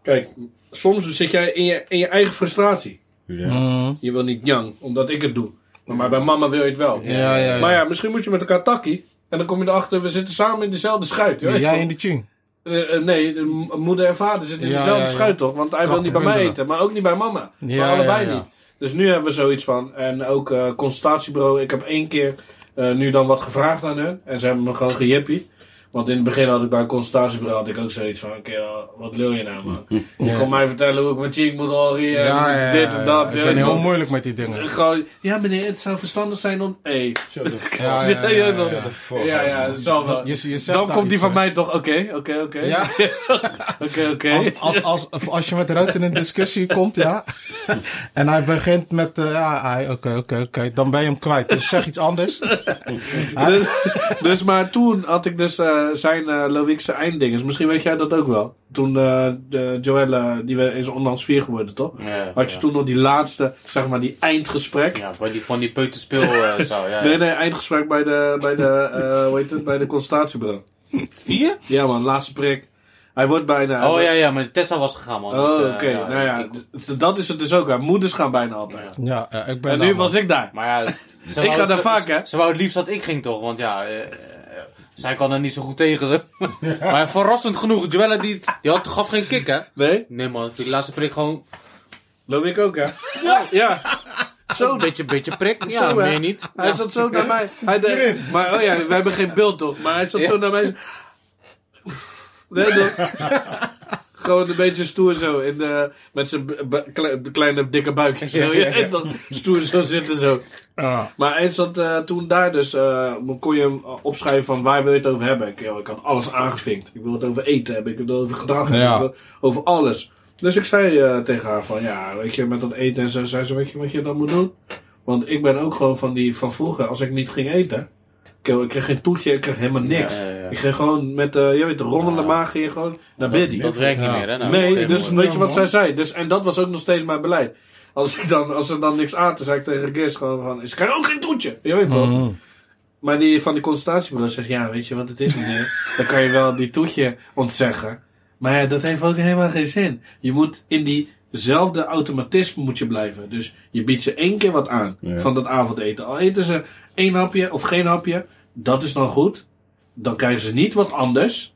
Kijk, soms zit jij in je, in je eigen frustratie. Ja. Mm. Je wil niet jang, omdat ik het doe. Maar, maar bij mama wil je het wel. Ja, ja, ja. Maar ja, misschien moet je met elkaar takkie. En dan kom je erachter, we zitten samen in dezelfde schuit. Jij toch? en die Ching. Eh, eh, nee, moeder en vader zitten in Ja, dezelfde ja, schuit toch? Want hij wil niet bij mij eten, maar ook niet bij mama. Maar allebei niet. Dus nu hebben we zoiets van. En ook eh consultatiebureau. Ik heb één keer nu dan wat gevraagd aan hun. En ze hebben me gewoon gejippie. Want in het begin had ik bij een consultatiebureau had ik ook zoiets van, oké, eh, wat wil je nou man? Je kon mij vertellen hoe ik mijn cheek moet orien en dit en dat. Ik je ben heel moeilijk met die dingen. Gewoon, ja meneer, het zou verstandig zijn om... Hey. Shut the fuck Ja, ja, ja, ja, ja. fuck ja, ja, zal wel. Je- je zegt Dan daar komt die van mij toch, oké, oké, oké. Ja. Oké, oké. Als, als, als, als je met Ruud in een discussie komt, ja. En hij begint met, eh, ja, oké, oké, oké. Dan ben je hem kwijt. Dus zeg iets anders. Dus, dus maar toen had ik dus eh, zijn uh, Loïcse einddinges. Misschien weet jij dat ook wel. Toen eh de Joelle, die we- is onlangs vier geworden, toch? Ja, Had je ja. toen nog die laatste, zeg maar, die eindgesprek. Ja, bij die, van die peuterspeel eh zo, ja. ja. Nee, nee, eindgesprek bij de, bij de, eh hoe heet het, bij de consultatiebureau. Vier? Ja man, laatste prik. Hij wordt bijna... Oh ja, ja, maar Tessa was gegaan, man. Oh, oké. eh, nou ja, ik- dat is het dus ook. Hè. Moeders gaan bijna altijd. Ja, ja, ik ben En nu man. was ik daar. Maar ja, ze Ik wou- ga daar vaak, hè? Ze, wou het liefst dat ik ging, toch? Want ja, eh, eh, zij kan er niet zo goed tegen. Zo. maar verrassend genoeg, Joelle die, die had, gaf geen kick, hè? Nee? Nee, man, die laatste prik gewoon Loop ik ook, hè? Ja. ja. Zo, een beetje, beetje prik. Ja, Zo, meer niet. Hij zat zo naar mij. Hij de, maar oh ja, we hebben geen beeld toch? Maar hij zat zo naar mij. Nee, toch? Gewoon een beetje stoer zo. In de, met zijn kle- kleine dikke buikje. Zo. Je weet toch? Stoer zo zitten zo. Ja. Maar hij zat eh, toen daar dus. eh, kon je hem opschrijven van waar wil je het over hebben. Ik, ik had alles aangevinkt. Ik wil het over eten hebben. Ik wil het over gedrag hebben. Ja. Ik wil over alles. Dus ik zei eh, tegen haar van ja, weet je, met dat eten en zo. Zei ze, weet je wat je dan moet doen? Want ik ben ook gewoon van die van vroeger, als ik niet ging eten. Ik, kreeg geen toetje, ik kreeg helemaal niks. Ja, ja, ja. Ik ging gewoon met, eh je weet, de rommelende maag ging je gewoon naar biddy. Dat werkt niet Ja. meer, hè? Nou, nee, dus weet je wat zij zei? Dus, en dat was ook nog steeds mijn beleid. Als, ik dan, als er dan niks aten, zei ik tegen Gis gewoon van, ze krijgen ook geen toetje. Je weet toch? Mhm. Maar die van die consultatiebureau zegt, ja, weet je wat het is meneer? Dan kan je wel die toetje ontzeggen. Maar ja, dat heeft ook helemaal geen zin. Je moet in diezelfde automatisme moet je blijven. Dus je biedt ze één keer wat aan Ja. van dat avondeten. Al eten ze één hapje of geen hapje, dat is dan goed. Dan krijgen ze niet wat anders.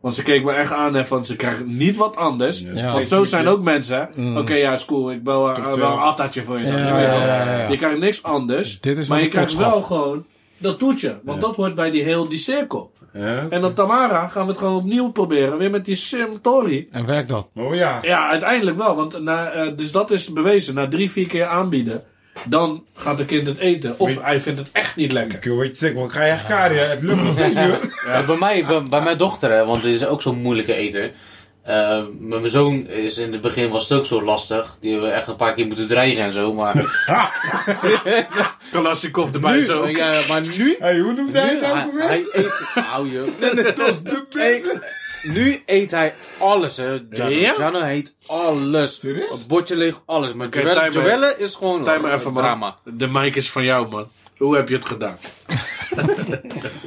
Want ze keek me echt aan en van ze krijgen niet wat anders. Ja. Want zo zijn ook mensen. hè. Mm. Oké, ja, is cool. Ik bel uh, wel een attatje voor je. dan. Ja, Je weet ja, toch. ja, ja, ja. Je krijgt niks anders. Dit is maar je krijgt wel gewoon dat toetje. Want dat hoort bij die heel die cirkel. Ja. En dan Tamara gaan we het gewoon opnieuw proberen. Weer met die Simtori. En werkt dat? Oh ja. Ja, uiteindelijk wel. Want na, eh, dus dat is bewezen. Na drie, vier keer aanbieden. Dan gaat de kind het eten. Of Weet- hij vindt het echt niet lekker. Ik weet je zeker, want ik ga je echt karen, het lukt nog steeds niet. Ja, bij mij, bij, bij mijn dochter, hè, want die is ook zo'n moeilijke eter. Met mijn zoon is in het begin was het ook zo lastig. Die hebben we echt een paar keer moeten dreigen en zo. Maar, Kalasnikov erbij nu, zo. ja, maar nu, Hey, hoe noemt hij nu het hij, ook weer? hij eet. Hou je. Hey, nu eet hij alles, hè. Jano, Ja? Jano eet alles. Serieus? Het bordje leeg, alles. Maar Oké, Joelle, time- Joelle is gewoon Tijd maar een even, man. drama. De mic is van jou, man. Hoe heb je het gedaan?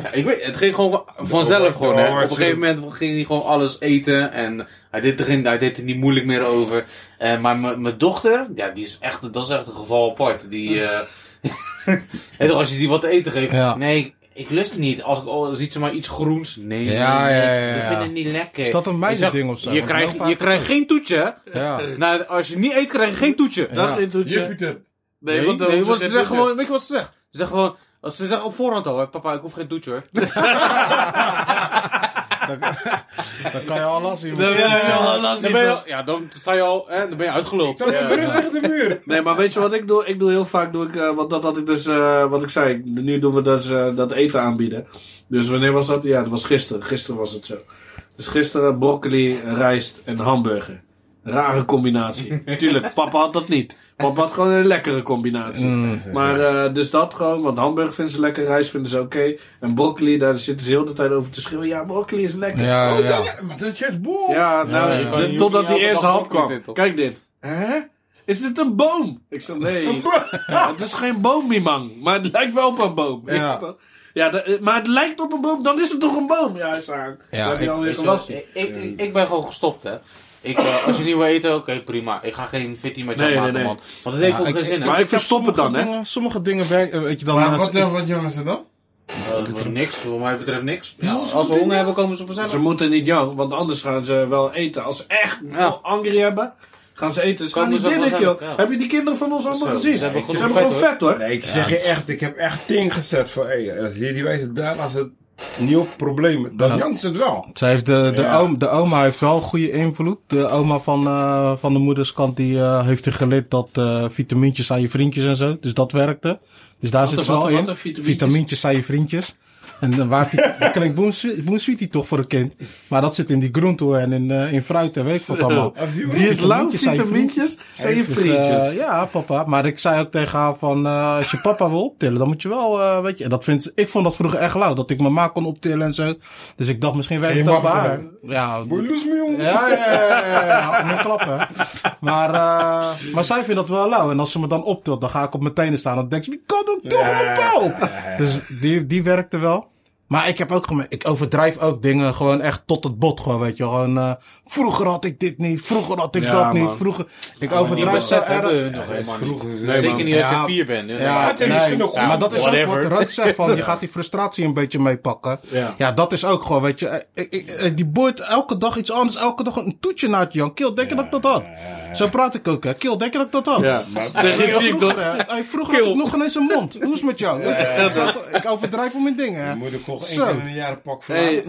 Ja, ik weet, het ging gewoon van- vanzelf Oh, gewoon, hè. oh, Op een gegeven moment ging hij gewoon alles eten en hij deed er, geen, hij deed er niet moeilijk meer over. Eh, maar mijn mijn dochter, ja, die is echt, dat is echt een geval apart. Die, eh je, als je die wat te eten geeft, Ja. nee, ik lust het niet. Als ik, oh, ziet ze maar iets groens, nee, Ja, nee, nee, ja, ja, ik vind het niet lekker. Is dat een meidending of zo? Je krijgt, je krijgt geen toetje, hè. Ja. Nou, als je niet eet, krijg je geen toetje. Dat Ja. is toetje. Jupiter. Nee, Nee, want dan nee, want ze ze geen zeggen toetje. gewoon, weet je wat ze zeggen? Ze zeggen gewoon, als ze zeggen op voorhand al, hè, papa, ik hoef geen toetje hoor. Dan kan je al last zien. Dan ben je, toch? ja, dan sta je al, hè, dan ben je uitgeluld. Brug tegen de muur. Nee, maar weet je wat ik doe? Ik doe heel vaak, doe ik, eh, wat dat had ik dus, eh, wat ik zei, nu doen we dus, eh, dat eten aanbieden. Dus wanneer was dat? Ja, dat was gisteren. Gisteren was het zo. Dus gisteren broccoli, rijst en hamburger. Rare combinatie. Tuurlijk, papa had dat niet. Papa had gewoon een lekkere combinatie. Maar eh, dus dat gewoon, want hamburger vinden ze lekker, rijst vinden ze oké. En broccoli, daar zitten ze heel de tijd over te schreeuwen. Ja, broccoli is lekker. Ja, ja. Maar dat is juist boel. Ja, nou, ja. De- totdat die eerste hap kwam. Kijk dit. Hè? Is dit een boom? Ik zeg nee. Ja, het is geen boom, Mimang. Maar het lijkt wel op een boom. Ja. Ja, toch? ja de- maar het lijkt op een boom, dan is het toch een boom? Ja, is aan. Ja, Ja, heb je ik- alweer gewassen. ik, ik, ik ben gewoon gestopt, hè. Ik, eh, als je niet wil eten, oké, prima. Ik ga geen fitty met jou Nee, maken, nee, nee. man. Want het heeft Ja, ook geen zin. Maar ik verstop het dan, sommige hè? dingen- Sommige dingen werken, weet je dan... Maar eh, wat, uh, wat jongens dan? Eh, niks, voor mij betreft niks. Ja, als we honger hebben, komen ze vanzelf. Ze moeten niet jong, want anders gaan ze wel eten. Als ze echt Ja. angry hebben, gaan ze eten. Ze gaan niet ze billig, joh. ja. Heb je die kinderen van ons allemaal Zo, gezien? ze hebben Ze genoeg hebben gewoon vet, vet, hoor. Nee, ik zeg je echt, ik heb echt ting gezet voor, hey, als je die wijze daar, als het niet op problemen, dan Ja. het wel. Zij heeft de, de, Ja. oom, de oma heeft wel goede invloed. De oma van, eh, van de moederskant die eh, heeft er geleerd dat eh vitamintjes aan je vriendjes en zo. Dus dat werkte. Dus daar zit ze wel wat- in. wat een vitamintjes? vitamintjes aan je vriendjes. En eh, waar, vit- dat klinkt toch voor een kind. Maar dat zit in die groenten en in, eh, in fruit en weet ik wat allemaal. Die is lauw, Vitamintjes zijn je je Dus, eh, ja, papa. Maar ik zei ook tegen haar van, eh, als je papa wil optillen, dan moet je wel, weet je. En dat vindt, ik vond dat vroeger echt lauw, dat ik mijn ma kon optillen en zo. Dus ik dacht, misschien werkt ook bij haar. Ja, me, ja, ja, ja, ja, klappen. Maar, maar zij vindt dat wel lauw. En als ze me dan optilt, dan ga ik op mijn tenen staan. Dan denk ze, wie kan dat toch op pijl? Dus die, die werkte wel. Maar ik heb ook gemerkt, ik overdrijf ook dingen gewoon echt tot het bot gewoon, weet je. Gewoon, eh, vroeger had ik dit niet, vroeger had ik Ja, dat niet, vroeger. Ik overdrijf zo erg. hun nog helemaal niet. vroeger- Nee, Zeker man. niet als je Ja. vier bent. hè. Ja, nee, ja, goed. maar dat is Whatever. ook wat zegt van, je gaat die frustratie een beetje meepakken. Ja. Ja, dat is ook gewoon, weet je, eh, ik- ik- eh, die boort elke dag iets anders, elke dag een toetje naar het Jan. Kill, denk je dat ik dat had? Zo praat ik ook, hè. Kill, denk je dat ik dat had? Ja, tegen zie ik Vroeger, dat. vroeger had ik nog ineens een mond. Hoe is het met jou? Ik overdrijf om mijn dingen, hè. Één Zo. keer in een jaar pak voor Hey,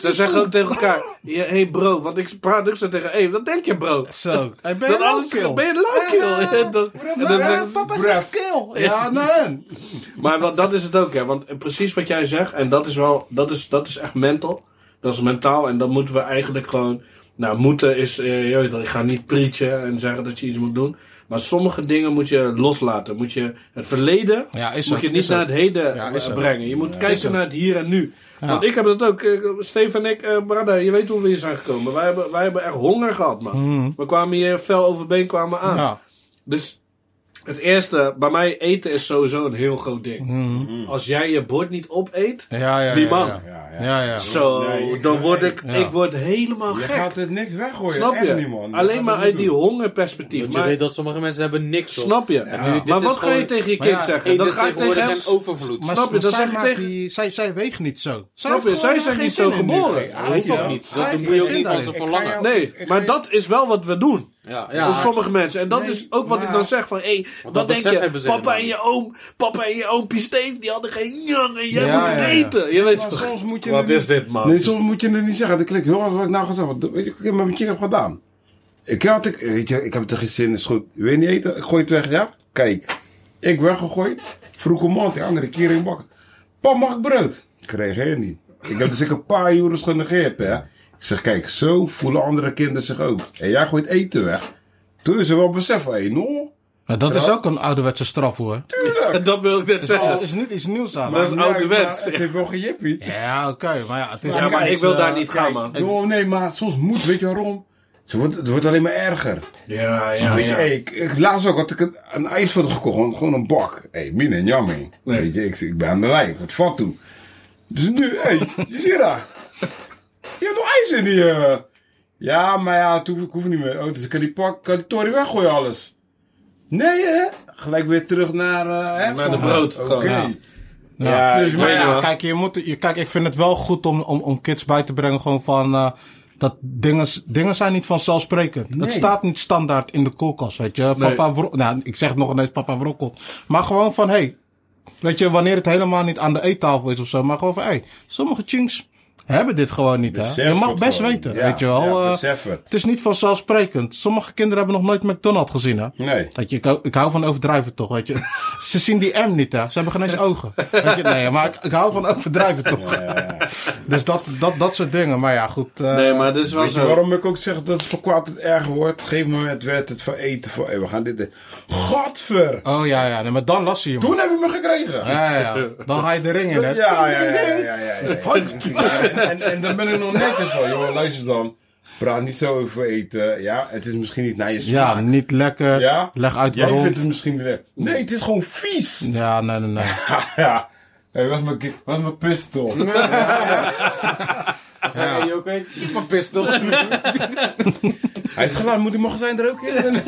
je zeggen ook tegen elkaar: ja, Hey bro, want ik praat ook zo tegen Eve. Wat denk je, bro? Zo. Hey, ben je Dat alles ben je dan- en dan zeggen ze- Papa zegt kill. Ja, nee. Maar wat, dat is het ook, hè? Want precies wat jij zegt, en dat is wel, dat is, dat is echt mental. Dat is mentaal, en dat moeten we eigenlijk gewoon. Nou, moeten is, eh, je weet ik ga niet preachen en zeggen dat je iets moet doen. Maar sommige dingen moet je loslaten. Moet je het verleden Ja, moet je niet naar het heden Ja, eh, brengen. Je moet kijken naar het hier en nu. Ja. Want ik heb dat ook. eh, Steven en ik, eh brada, je weet hoe we hier zijn gekomen. Wij hebben, wij hebben echt honger gehad, man. We kwamen hier fel over been kwamen aan. Ja. Dus het eerste, bij mij eten is sowieso een heel groot ding. Als jij je bord niet opeet, Ja. Die man. Ja, Ja, ja. ja. ja. zo, Nee, dan word ik, Ja. ik word helemaal Je gek. gaat het niks weggooien. Snap je? niet, man. Je Alleen maar uit die hongerperspectief. Want je Maar, weet dat sommige mensen hebben niks op. snap je? En nu, dit maar is wat ga je gewoon- tegen je kind ja, zeggen? Is ga ik tegen hem... een overvloed. Maar, Snap je, zij zeg je tegen- Die, zij, zij weegt niet zo. Zij Snap je? Zij gewoon zijn niet zo geboren. Dat hoeft ook niet. Zij Dat moet je ook niet van ze verlangen. Nee, maar dat is wel wat we doen. Ja, Voor ja. sommige mensen. En dat Nee, is ook wat ik dan zeg van, wat dat denk je? Papa en je oom, papa en je oompje Steve, die hadden geen jong en jij Ja, moet het ja, ja. eten. Je weet Maar toch? soms moet je Wat is niet- dit, man? Nee, soms moet je het niet zeggen. Dat klinkt heel hard wat ik nou gezegd heb. Weet je wat ik met mijn chick heb gedaan? Ik had, ik, weet je, ik heb het er geen zin in, is goed. Wil je niet eten? Ik gooi het weg, ja? Kijk. Ik weggegooid. Vroeg een man, die andere keer in bakken. Pa, mag ik brood? Ik reageer niet. Ik heb dus ik een paar uren genegeerd, hè. Ik zeg, kijk, zo voelen andere kinderen zich ook. En jij gooit eten weg. Toen is ze wel beseffen, hé, no. Maar dat is ook een ouderwetse straf hoor. Dat wil ik net zeggen. is niet iets nieuws aan. Dat is Maar ouderwets. Het heeft wel gejippie. Ja, oké. maar ja, het is Ja, maar ik wil eh, daar niet gaan, man. No, nee, maar soms moet, weet je waarom? Het wordt, het wordt alleen maar erger. Ja, ja, weet je, ja. hey, ik, ik, laatst ook had ik een, een ijsvat gekocht, gewoon, gewoon een bak. Hé, hey, min en jammer. Nee. Weet je, ik, ik ben aan de lijn, wat vat toe. Dus nu, hé, hey, je ziet dat. Je hebt nog ijs in die, eh. Ja, maar ja, het hoef, ik hoef niet meer. Oh, dus ik kan die pak, kan die tory weggooien alles. Nee, hè? Gelijk weer terug naar, eh, hè, Naar de brood, Oké. Ja. Ja, dus Maar ja, kijk, je moet, je, kijk, ik vind het wel goed om, om, om kids bij te brengen gewoon van, eh, dat dingen, dingen zijn niet vanzelfsprekend. Nee. Het staat niet standaard in de koelkast, weet je. Nee. Papa nou, ik zeg het nog ineens papa wrokkelt. Maar gewoon van, hey, weet je, wanneer het helemaal niet aan de eettafel is of zo. Maar gewoon van, hey, sommige chinks hebben dit gewoon niet, hè. Je mag best gewoon. weten, Ja, weet je wel. ja, eh, besef het. het is niet vanzelfsprekend. Sommige kinderen hebben nog nooit McDonald's gezien, hè. Nee. Weet je, ik hou, ik hou van overdrijven toch, weet je. Ze zien die M niet, hè. Ze hebben geen eens ogen. Weet je, nee, maar ik, ik hou van overdrijven toch. Dus dat, dat, dat soort dingen. Maar ja, goed. eh, Nee, maar dit is wel zo. waarom ik ook zeg dat het voor kwaad het erger wordt? Op een gegeven moment werd het voor eten voor... Hey, we gaan dit... Godver! Oh ja, ja. Nee, maar dan las je hem. Toen heb je me gekregen! Ja, ja, ja. Dan ga je de ring in, hè. Ja, ja, ja, ja, ja, ja, ja. En, en, en dan ben ik nog netjes van, joh, luister dan. Praat niet zo over eten. Ja, het is misschien niet naar je Ja, smaak. niet lekker. Ja? Leg uit Jij waarom. vindt het misschien niet lekker. Nee, het is gewoon vies. Ja, nee, nee, nee. ja. Hey, wat is mijn, mijn pistool? Zei je ook, weet Mijn pistool. Hij is gedaan, moet die magazijn er ook in?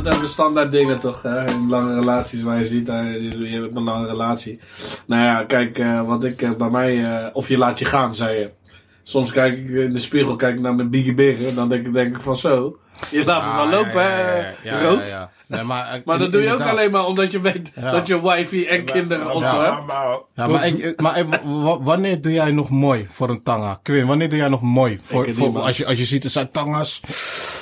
Had het over standaard dingen toch, hè? In lange relaties waar je ziet, hè, je hebt een lange relatie. Nou ja, kijk, eh, wat ik eh, bij mij, eh, of je laat je gaan, zei je. Soms kijk ik in de spiegel, kijk ik naar mijn biggie biggen, dan denk denk ik van zo. Je laat het wel Ah, lopen, ja, hè? ja, ja, ja, Rood. ja, ja. Nee, maar, eh, Maar dat doe je ook alleen maar omdat je weet Ja. dat je wifey en kinderen of zo Ja, hebt. maar, Ja, maar, ik, maar wanneer doe jij nog mooi voor een tanga? Quinn, wanneer doe jij nog mooi? Voor, als, je, als je ziet, er zijn tanga's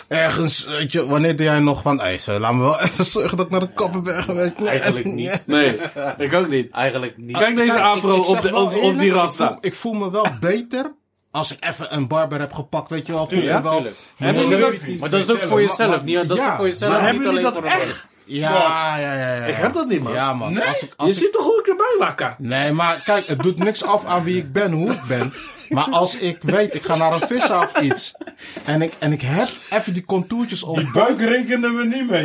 ergens, weet je, wanneer doe jij nog van, hé, laat me wel even zorgen dat ik naar de kappen ben geweest. Nee, Eigenlijk niet. Nee, ik ook niet. Eigenlijk niet. Kijk deze afro op, op, op die ik rasta. voel, ik voel me wel beter als ik even een barber heb gepakt, weet je wel. Voel Ja, wel, tuurlijk. Dat. Maar dat is ook voor jezelf. Maar- Niet, dat is ook voor jezelf. maar hebben jullie dat echt? Ja, ja, ja, ja. Ik heb dat niet, man. Ja, man. Nee? Als ik, als Je ik- ziet toch hoe ik erbij wakker? Nee, maar kijk, het doet niks af aan wie ik ben, hoe ik ben. Maar als ik weet, ik ga naar een vis of iets. En ik, en ik heb even die contourtjes op. die buik rekenen we niet mee.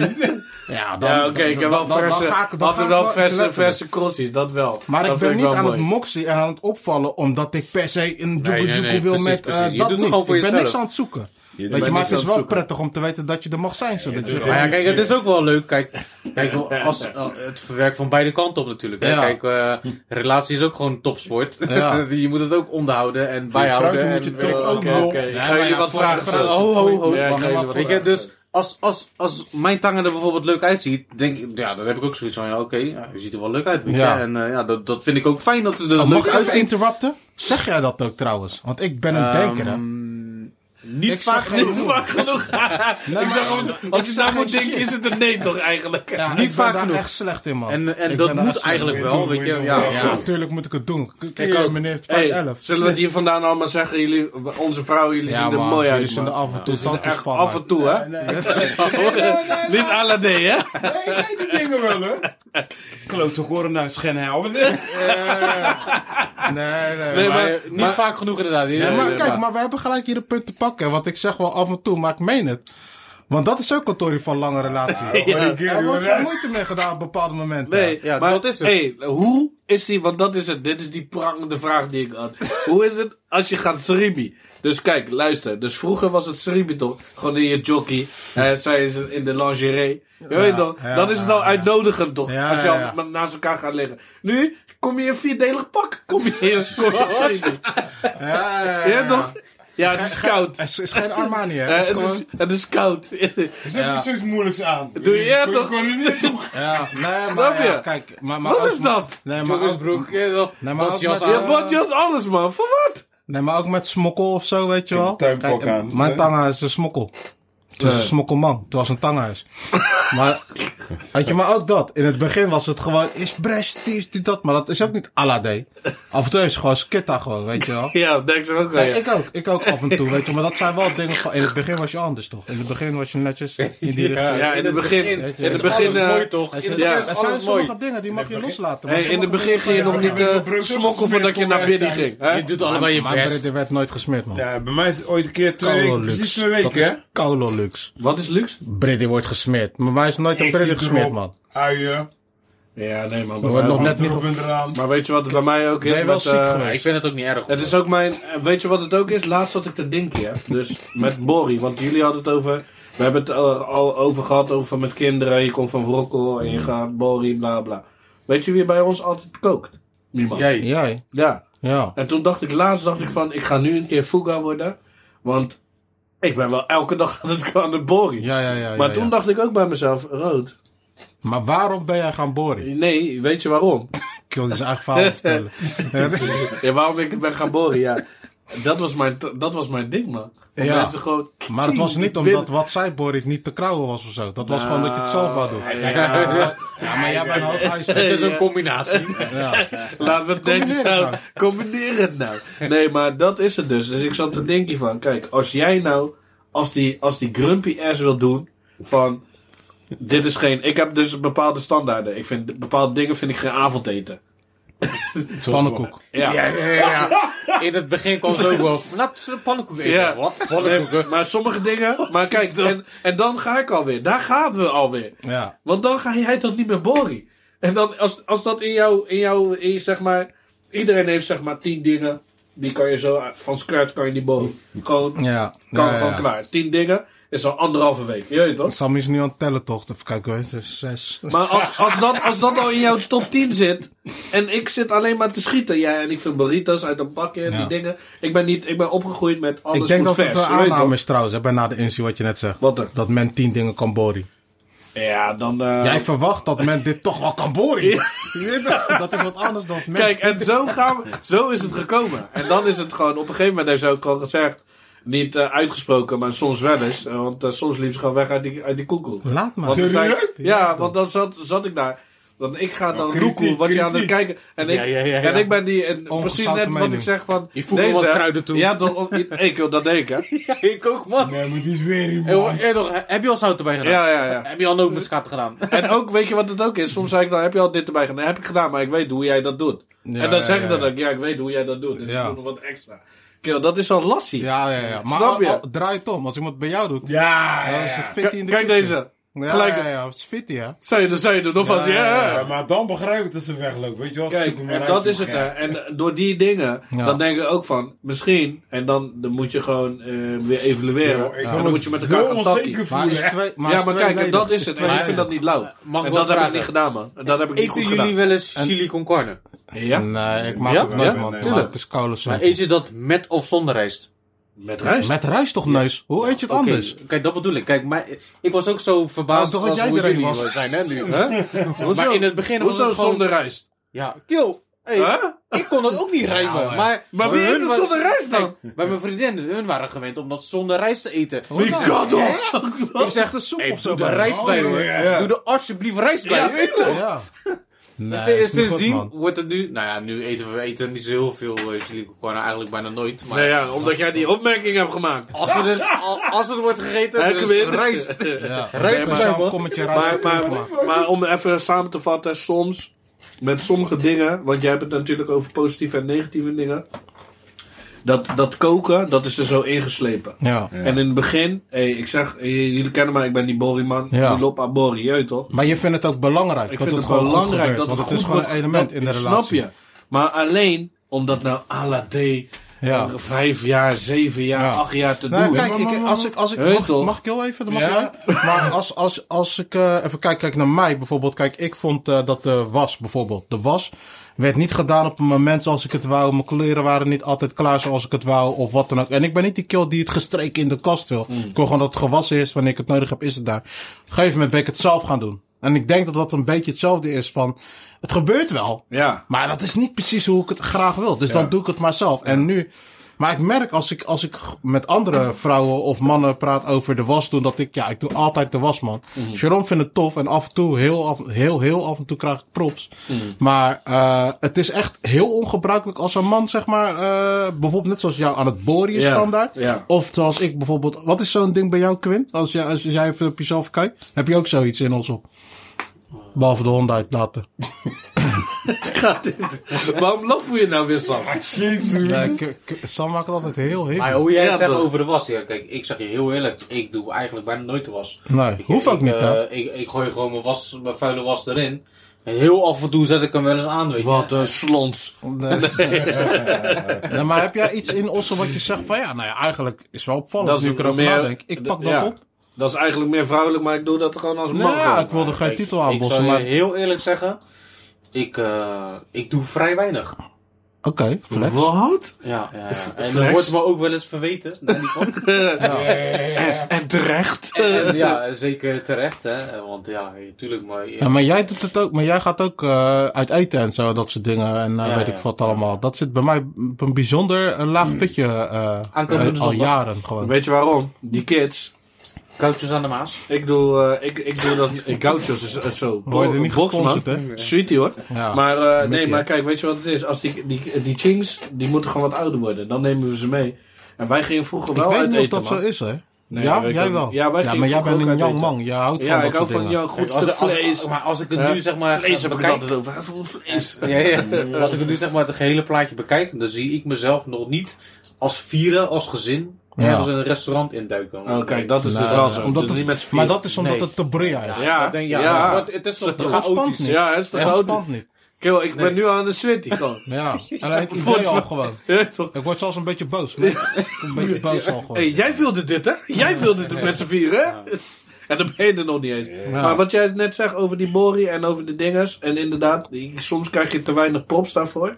Ja, dan, Ja, oké, ik heb wel dan- dan- dan verse, ga ik- dan ga altijd ik wel verse, verse crossies, dat wel. Maar dat ik ben niet aan mooi. het moksie en aan het opvallen omdat ik per se een nee, joegoe nee, wil precies, met precies. eh, Je dat doet het niet. gewoon voor ik ben jezelf. niks aan het zoeken. Weet je, maar het is wel zoeken. prettig om te weten dat je er mag zijn. Zodat je, Maar ja, kijk, het is ook wel leuk. Kijk, kijk als, eh, het verwerkt van beide kanten op natuurlijk. Hè? Ja. Kijk, eh, relatie is ook gewoon topsport. Ja. je moet het ook onderhouden en bijhouden. En, je ook Ja, ga jullie ja, wat vragen. Ho, ho, ho. Ja, Weet je, dus als, als, als mijn tangen er bijvoorbeeld leuk uitziet, denk ik, ja, dan heb ik ook zoiets van, ja, oké, ja, je ziet er wel leuk uit. Ja. En eh, ja, dat, dat vind ik ook fijn dat ze er Oh, mag leuk ik even uitzien. interrupten? Zeg jij dat ook trouwens? Want ik ben een denker, hè? Ehm, niet Ik vaak Niet genoeg. vaak genoeg. ik gewoon, als je geen moet denken, is het een nee toch eigenlijk? Ja, niet ik vaak genoeg. echt slecht in, man. En, en Ik dat moet eigenlijk wel, weet je. Ja, Ja, natuurlijk moet ik het doen. K- Ken Ik je ook. meneer Hey, 511? zullen we het hier vandaan allemaal zeggen? Jullie, onze vrouwen, jullie zien er mooi uit, jullie zien er af en toe er echt af en toe, hè? Niet alle hè? Nee, geen die dingen wel, hè? Klootzak horen naar Schenhel. Nee, nee. Nee, maar, maar- eh, niet maar- vaak genoeg inderdaad. Ja, maar nee, kijk, maar- maar we hebben gelijk hier een punt te pakken. Want ik zeg wel af en toe, maar ik meen het. Want dat is ook een tory van lange relatie. Ja. Er wordt geen moeite mee gedaan op bepaalde momenten. Nee, Ja, maar dat is het. Hey, hoe is die, want dat is het, dit is die prangende vraag die ik had. hoe is het als je gaat sribi? Dus kijk, luister, dus vroeger was het sribi toch? Gewoon in je jockey, eh, zij is in de lingerie. Je ja, dan is het al ja. uitnodigend toch? Ja, als je al naast elkaar gaat liggen. Nu kom je in een vierdelig pak. Kom je in kom je. Ja, ja, ja, Ja, ja. toch? Ja, het is koud. Het is, geen Armani, hè? Eh, Het is het, gewoon... is, het is koud. Er zit Ja. zoiets moeilijks aan. Doe je ja, toch? kon niet toe. Ja, nee, maar je? ja, kijk. Maar, maar Wat ook- is dat? Nee, maar ook, ja, wel. Nee, maar met-. Ja, alles man. Voor wat? nee, maar ook met smokkel of zo, weet je wel. tuinpak aan. Mijn tanga is een smokkel. Het is een smokkelman. Het was een tanghuis. maar, weet je, maar ook dat. In het begin was het gewoon, is Brecht, is dit, dat. Maar dat is ook niet Alade. Af en toe is het gewoon skitta gewoon, weet je wel. Ja, dat denk ze ook wel. Nee, Ja. ik ook. Ik ook af en toe, weet je. Maar dat zijn wel dingen van... In het begin was je anders, toch? In het begin was je netjes in die richting. Ja, in het begin. In is het begin. eh, mooi toch? Het In is- het Ja. begin er zijn mooi. sommige dingen die mag je loslaten. maar Hey, in het begin ging je nog niet eh, smokken voordat je naar binnen ging. Hè? Je doet allebei je Mijn best. bread werd nooit gesmeerd, man. Ja, bij mij is het ooit een keer twee weken, precies twee weken, hè? Wat is luxe? Brady wordt gesmeerd. Maar mij is nooit een Brady gesmeerd, man. Uien, Ja, nee man. Er wordt nog Maar, net niet eraan. maar weet je wat het bij mij ook is? Ben je wel met, ziek eh, geweest? Ik vind het ook niet erg. Het is ook mijn. Weet je wat het ook is? Laatst had ik te denken, hè? Dus met Bori. Want jullie hadden het over. We hebben het er al over gehad over met kinderen. Je komt van Wrokkel en je gaat Bori, bla bla. Weet je wie bij ons altijd kookt? Niemand. Jij. Jij? Ja. Ja. En toen dacht ik laatst dacht ik van, ik ga nu een keer Fuga worden. Want ik ben wel elke dag aan het, aan het Bori. Ja, ja, ja. maar ja, toen ja. dacht ik ook bij mezelf, rood. Maar waarom ben jij gaan boren? Nee, weet je waarom? Ik wil dus eigenlijk verhaal vertellen. Ja, waarom ik ben gaan boren, ja. Dat was mijn, dat was mijn ding, man. Om Ja. mensen gewoon... Maar het was niet omdat wat zij Boris niet te krauwen was of zo. Dat was gewoon dat je het zelf wou doen. Ja, Ja, maar jij bent. Het is een combinatie. Ja. laten we het netjes zo... nou. Combineer het nou. Nee, maar dat is het dus. Dus ik zat te denken van... Kijk, als jij nou... Als die, als die grumpy ass wil doen... Van... Dit is geen... Ik heb dus bepaalde standaarden. Ik vind bepaalde dingen vind ik geen avondeten. Pannenkoek. Ja. Ja, ja, ja, ja. In het begin kwam het ook wel. Laten we een pannenkoek eten. Ja. Wat? Nee, Pannenkoeken? maar sommige dingen... Maar kijk, en, en dan ga ik alweer. Daar gaan we alweer. Ja. Want dan ga jij dat niet meer boren. En dan, als, als dat in jou, in jou, in, zeg maar, iedereen heeft zeg maar tien dingen, die kan je zo, van scratch kan je die boren. Gewoon, Ja. kan gewoon ja. klaar. Tien dingen is al anderhalve week, je weet toch? Sam is nu aan het tellen toch? Even kijken, weet je. Zes. Maar als, als, dat, als dat al in jouw top 10 zit, en ik zit alleen maar te schieten, ja, en ik vind burritos uit een bakje en Ja. die dingen. Ik ben niet, ik ben opgegroeid met alles Ik denk dat het vers, een je weet aanname is trouwens, hè, bij na de inzie wat je net zegt. Wat dan? Dat men tien dingen kan boren. Ja, dan, eh, Jij verwacht dat men dit toch wel kan boren. Toch? Dat is wat anders dan men. Kijk, en zo, gaan we, zo is het gekomen. En dan is het gewoon, op een gegeven moment heeft ze ook gewoon gezegd, niet eh, uitgesproken, maar soms wel eens. eh, want eh, soms liep ze gewoon weg uit die, uit die koekel. Laat maar. Want zei, ja, want dan zat, zat ik daar. Want ik ga dan kritiek, loekoe, wat je aan het kijken. En ik, Ja, ja, ja, ja. En ik ben die, en precies net wat ik zeg van. Je voegt wel wat kruiden toe. Ja, toch, ik wil dat denk ik? Ja, ik ook, man. Nee, maar die is weer man. toch, heb je al zout erbij gedaan? Ja, ja, ja. Heb je al nootmuskaat gedaan? En ook, weet je wat het ook is? Soms zei ik dan, heb je al dit erbij gedaan? heb ik gedaan, maar ik weet hoe jij dat doet. Ja, en dan ja, zeg ik ja, dat ja. ook, ja, ik weet hoe jij dat doet. Dus Ja. ik doe nog wat extra. Kill, dat is al lastig. Ja, ja, ja. Maar Snap je? al- al- draai het om. Als iemand bij jou doet, Ja, dan ja, is het fit in de Kijk kitchen. deze. Ja, Gelijk- ja, ja. Het is fit, ja. Zou je, zou je doen nog als ja, ja, Ja, maar dan begrijp ik dat ze wegloopt. Weet je wel? Kijk, en dat is het hè. En door die dingen, Ja. dan denk ik ook van, misschien, en dan, dan moet je gewoon eh, weer evalueren. En dan moet je met elkaar gaan onzeker takken. Maar voelen. is echt. twee, maar Ja, maar kijk, en dat is het. En ik vind dat niet lauw. Mag en ik dat wel heb ik niet gedaan, man. En dat heb ik niet Eten goed jullie gedaan. wel eens chili con carne? Ja? Nee, ik maak het nooit, Ja? man. Tuurlijk. het is koude soep. Maar eet je dat met of zonder rijst? Met rijst? Met rijst toch, neus? Hoe eet je het Oké, anders? Kijk, dat bedoel ik. Kijk, maar ik was ook zo Dat verbaasd toch wat als jij hoe erin jullie was? zijn, hè, nu. Hoezo? Maar in het begin was Hoezo het gewoon... zonder rijst? Ja, kill. Hey, Huh? Ik kon het ook niet rijmen. Ja, maar Maar wie hun eet was- zonder rijst dan? Kijk, bij mijn vriendinnen, hun waren gewend om dat zonder rijst te eten. Wie kan toch? Ik zeg de soep Hey, of zo. doe bij. rijst Oh, bij hoor. ja. Doe er alsjeblieft rijst bij. Ja? Ja. Nee, goed, Sindsdien wordt het nu... Nou ja, nu eten we eten niet zo heel veel eh, carne. Eigenlijk bijna nooit. Maar Nee, ja, omdat jij die opmerking hebt gemaakt. als, we er, al- als het wordt gegeten, dan is Quinn? rijst. Ja. Rijst kommetje rijst. Maar, maar, gemaakt. maar om even samen te vatten, soms met sommige dingen, want jij hebt het natuurlijk over positieve en negatieve dingen. Dat, dat koken, dat is er zo ingeslepen. Ja. En in het begin, hey, ik zeg, jullie kennen mij, ik ben die Bori-man. Ja. Die loopt aan Bori, je weet toch? Maar je vindt het ook belangrijk Ik vind het het belangrijk gebeurt, dat het want goed het is gewoon een element dat- in de relatie. Snap je? Maar alleen omdat nou à la D Ja. vijf jaar, zeven jaar, Ja. acht jaar te Nou, doen. kijk, ik, als ik, als ik, mag, mag ik heel even? Dan mag Ja. jij? Maar als, als, als ik eh, even kijk, kijk naar mij bijvoorbeeld. Kijk, ik vond eh, dat de was bijvoorbeeld, de was. Werd niet gedaan op een moment zoals ik het wou. Mijn kleren waren niet altijd klaar zoals ik het wou. Of wat dan ook. En ik ben niet die kill die het gestreken in de kast wil. Mm. Ik wil gewoon dat het gewassen is. Wanneer ik het nodig heb, is het daar. Op een gegeven moment ben ik het zelf gaan doen. En ik denk dat dat een beetje hetzelfde is van... Het gebeurt wel. Ja. Maar dat is niet precies hoe ik het graag wil. Dus dan doe ik het maar zelf. En nu... Maar ik merk als ik, als ik met andere vrouwen of mannen praat over de was doen, dat ik, ja, ik doe altijd de was, man. Jerome vindt het tof en af en toe, heel, af, heel, heel af en toe krijg ik props. Maar eh het is echt heel ongebruikelijk als een man, zeg maar, eh bijvoorbeeld net zoals jou aan het boren is standaard. Of zoals ik bijvoorbeeld, wat is zo'n ding bij jou, Quinn? Als jij, als jij even op jezelf kijkt, heb je ook zoiets in ons op? Behalve de hond uitlaten. Gaat dit? Waarom lach je nou weer, Sam? Ja, k- k- Sam maakt het altijd heel heel. Maar hoe jij Ja, het zegt toch? over de was, ja, kijk, ik zeg je heel eerlijk, ik doe eigenlijk bijna nooit de was. Nee, Ik, hoeft ook ik, niet, hè? eh, ik, ik gooi gewoon mijn, was, mijn vuile was erin. En heel af en toe zet ik hem wel eens aan, weet je. Wat een slons. Nee. Nee, maar heb jij iets in Ossen wat je zegt van ja, nou ja, eigenlijk is wel opvallend Dat is nu ik erover meer- nadenk. Ik pak dat ja. op. Dat is eigenlijk meer vrouwelijk, maar ik doe dat gewoon als man. Nou ja, ik wilde geen titel Ik aanbossen, zou je maar... heel eerlijk zeggen, ik, eh, ik doe vrij weinig. Oké, flex. Wat? Ja, ja, ja. En Flex? dan wordt me ook wel eens verweten. niet van. En, en terecht. en, ja, zeker terecht, hè. Want ja, natuurlijk, maar... Ja, maar jij doet het ook, maar jij gaat ook eh, uit eten en zo, dat soort dingen en eh, Ja, weet ja. ik wat allemaal. Dat zit bij mij op een bijzonder laag pitje eh, eh, al jaren gewoon. Weet je waarom? Die kids. Koutjes aan de Maas. Ik doe, eh, ik, ik doe dat. Ik gauchos is eh, zo. Er niet Boxman. hè? Sweetie hoor. Ja. Maar eh, nee, Mickey, maar kijk, weet je wat het is? Als die, die, die chings, die moeten gewoon wat ouder worden. Dan nemen we ze mee. En wij gingen vroeger Ik wel weet uit niet of eten, dat man. zo is, hè? Nee, ja, jij wel. ja, wij ja maar jij bent een eten. man. Je houdt Ja, van ik hou van jouw goed stuk vlees. maar als ik het nu zeg maar Vlees heb ik altijd over. vlees. Ja, ja. Als ik het nu zeg maar het gehele plaatje bekijk, dan zie ik mezelf nog niet als vieren, als gezin. Ergens in een restaurant induiken. Oh, kijk, dat is dus wel zo. omdat Dus het- niet met z'n maar dat is omdat Nee. het te bria is. Ja, denk, ja, ja. maar het is toch te chaotisch. niet. Ja, het is oud? spannend niet. Kill, ik ben Nee. nu aan de switty gewoon. Ja, en het idee al gewoon. Ja? Ik word zelfs een beetje boos. Een beetje boos al gewoon. Hey, jij wilde dit, hè? Jij wilde dit met z'n vieren, hè? En dan ben je er nog niet eens. Maar wat jij net zegt over die Bori en over de dinges. En inderdaad, soms krijg je te weinig props daarvoor.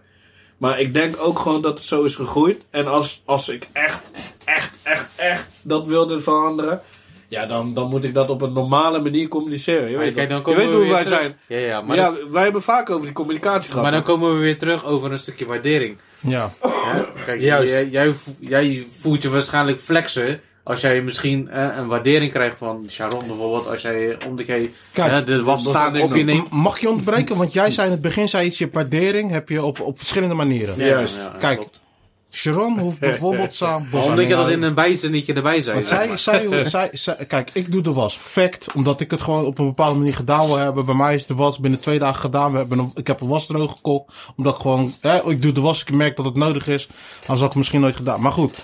Maar ik denk ook gewoon dat het zo is gegroeid. En als, als ik echt, echt, echt, echt dat wilde veranderen. Ja, dan, dan moet ik dat op een normale manier communiceren. Je weet, kijk, dan je komen weet we hoe weer wij terug. zijn. Ja, ja, maar, ja, dan, wij hebben vaak over die communicatie gehad. maar dan komen we weer terug over een stukje waardering. Ja. Hè? Kijk, Juist. Jij, jij, jij voelt je waarschijnlijk flexen als jij misschien eh, een waardering krijgt van Sharon bijvoorbeeld. Als jij om de keer Kijk, de was staan op je neemt. Mag je ontbreken? Want jij zei in het begin, zei iets, je waardering heb je op, op verschillende manieren. Ja, Juist. ja, ja, Kijk, klopt. Sharon hoeft bijvoorbeeld samen... Omdat je dat in een bijzinnetje erbij zei. Want zij, zij, zij, zij- kijk, ik doe de was. Fact. Omdat ik het gewoon op een bepaalde manier gedaan wil hebben. Bij mij is de was binnen twee dagen gedaan. We hebben een, ik heb een was droog gekocht. Omdat ik gewoon, hè, ik doe de was. Ik merk dat het nodig is. Anders had ik het misschien nooit gedaan. Maar goed.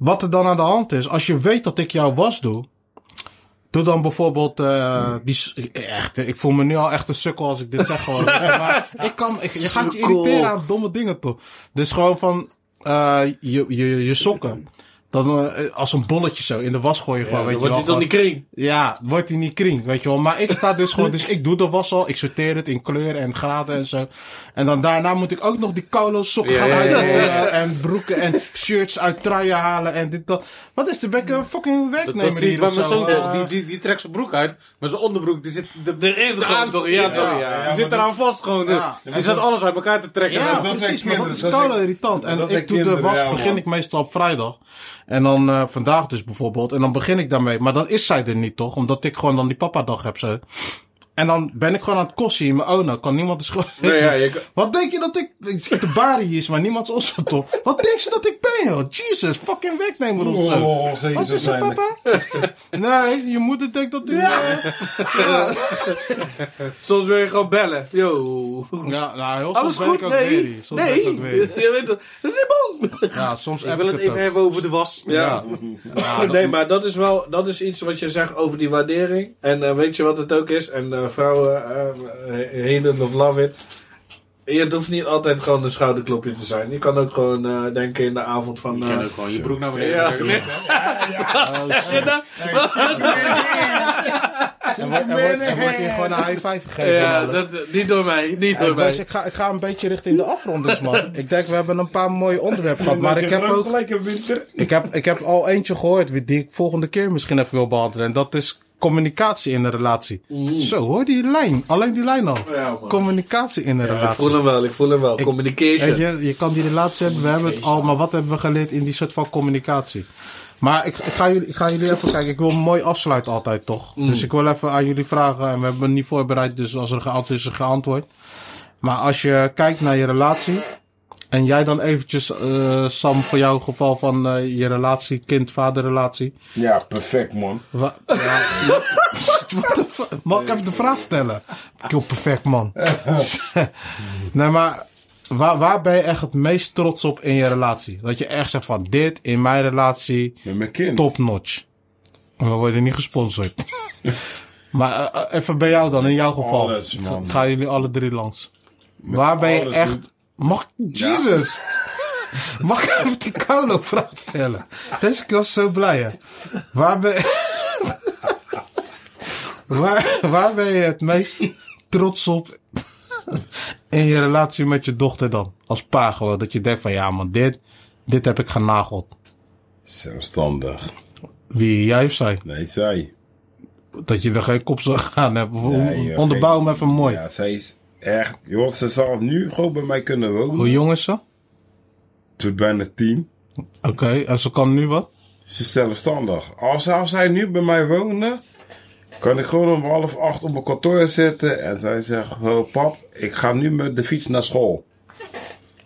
Wat er dan aan de hand is. Als je weet dat ik jouw was doe. Doe dan bijvoorbeeld, eh die, echt, ik voel me nu al echt een sukkel als ik dit zeg gewoon. maar ik kan, ik, je gaat je irriteren aan domme dingen toch. Dus gewoon van, eh je, je, je sokken. Dan eh, als een bolletje zo in de was gooien gewoon, Ja, weet dan je wordt wel. hij toch niet kring. Ja, wordt hij niet kring, weet je wel. Maar ik sta dus gewoon, dus ik doe de was al. Ik sorteer het in kleuren en graden en zo. En dan daarna moet ik ook nog die kolo sokken Ja, gaan ja, ja, ja. uitrollen. En broeken en shirts uit truien halen en dit dat. Wat is de ben ik een fucking Dat, werknemer dat zie ik hier bij mijn zo? zoon Eh, toch. Die, die, die trekt zijn broek uit, maar zijn onderbroek die zit de, Erin de gewoon, toch? Ja, toch? Ja. die zit eraan vast gewoon. Ja. Die zet alles uit elkaar te trekken. Ja, dat precies, maar dat is dat koude irritant. En dat ik doe de was, begin ik meestal op vrijdag. En dan eh, vandaag dus bijvoorbeeld. En dan begin ik daarmee. Maar dan is zij er niet toch? Omdat ik gewoon dan die papa-dag heb zo. En dan ben ik gewoon aan het kossen in mijn auto. Kan niemand de schuld... Nee, ja, je Wat denk je dat ik... Ik zie de bari hier is, maar niemand is ons toch? Wat denk je dat ik ben, joh? Jesus, fucking werknemer of zo. Oh, zeker Wat is papa? nee, je moeder denkt dat ik... Ja, ja. Soms wil je gewoon bellen. Yo. ja nou, heel Alles soms ben goed? ik ook weer Nee. Soms ben Nee. Je weet toch. Dat is niet bang. Ja, soms Ik wil het even hebben over de was. Ja. nee, maar dat is wel, dat is iets wat je zegt over die waardering. En eh, weet je wat het ook is? En eh, vrouwen, uh, hate it of love it. je hoeft niet altijd gewoon een schouderklopje te zijn. Je kan ook gewoon eh, denken in de avond van... Je eh, kan ook gewoon je broek naar beneden ja, wordt, er wordt hier gewoon een high five gegeven. ja, dat, niet door mij. Niet door mij. boys, ik, ga, ik ga een beetje richting de afrondings, man. ik denk, we hebben een paar mooie onderwerpen gehad. Maar ik heb ook gelijk een winter. ik heb, ik heb al eentje gehoord die ik volgende keer misschien even wil behandelen. En dat is communicatie in een relatie. Zo, hoor die lijn. Alleen die lijn al. Ja. Communicatie in een Ja, ik relatie. voel hem wel, ik voel hem wel. Ik- Communication. Je, je kan die relatie hebben, we hebben het al, maar wat hebben we geleerd in die soort van communicatie? Maar ik, ik, ga, jullie, ik ga jullie even kijken, ik wil mooi afsluiten altijd toch? Dus ik wil even aan jullie vragen, en we hebben het niet voorbereid, dus als er geantwoord is, is er geantwoord. Maar als je kijkt naar je relatie, en jij dan eventjes, eh, Sam, voor jouw geval van eh, je relatie, kind-vader-relatie. Ja, perfect man. Wa- ja? Mag ik even de vraag stellen? Heel perfect, man. nee, maar waar, waar ben je echt het meest trots op in je relatie? Dat je echt zegt van dit in mijn relatie, Met mijn kind. top notch. We worden niet gesponsord. maar eh, even bij jou dan, in jouw geval. Alles, man. Gaan jullie alle drie langs? waar ben je echt... Mag Jesus! Mag ik even die koude vraag stellen? Deze was zo blij, hè? Waar ben waar, waar ben je het meest trots op in je relatie met je dochter dan? Als pa gewoon, dat je denkt van ja man, dit, dit heb ik genageld. Zelfstandig. Wie, jij of zij? Nee, zij. Dat je er geen kop zou gaan hebben. Nee, Onderbouw hem even mooi. Ja, zij is echt... Joh, ze zal nu gewoon bij mij kunnen wonen. Hoe jong is ze? Ze is bijna tien. Oké, en ze kan nu wat? Ze is zelfstandig. Als, als zij nu bij mij wonen, kan ik gewoon om half acht op mijn kantoor zitten. En zij zegt, oh, pap, ik ga nu met de fiets naar school.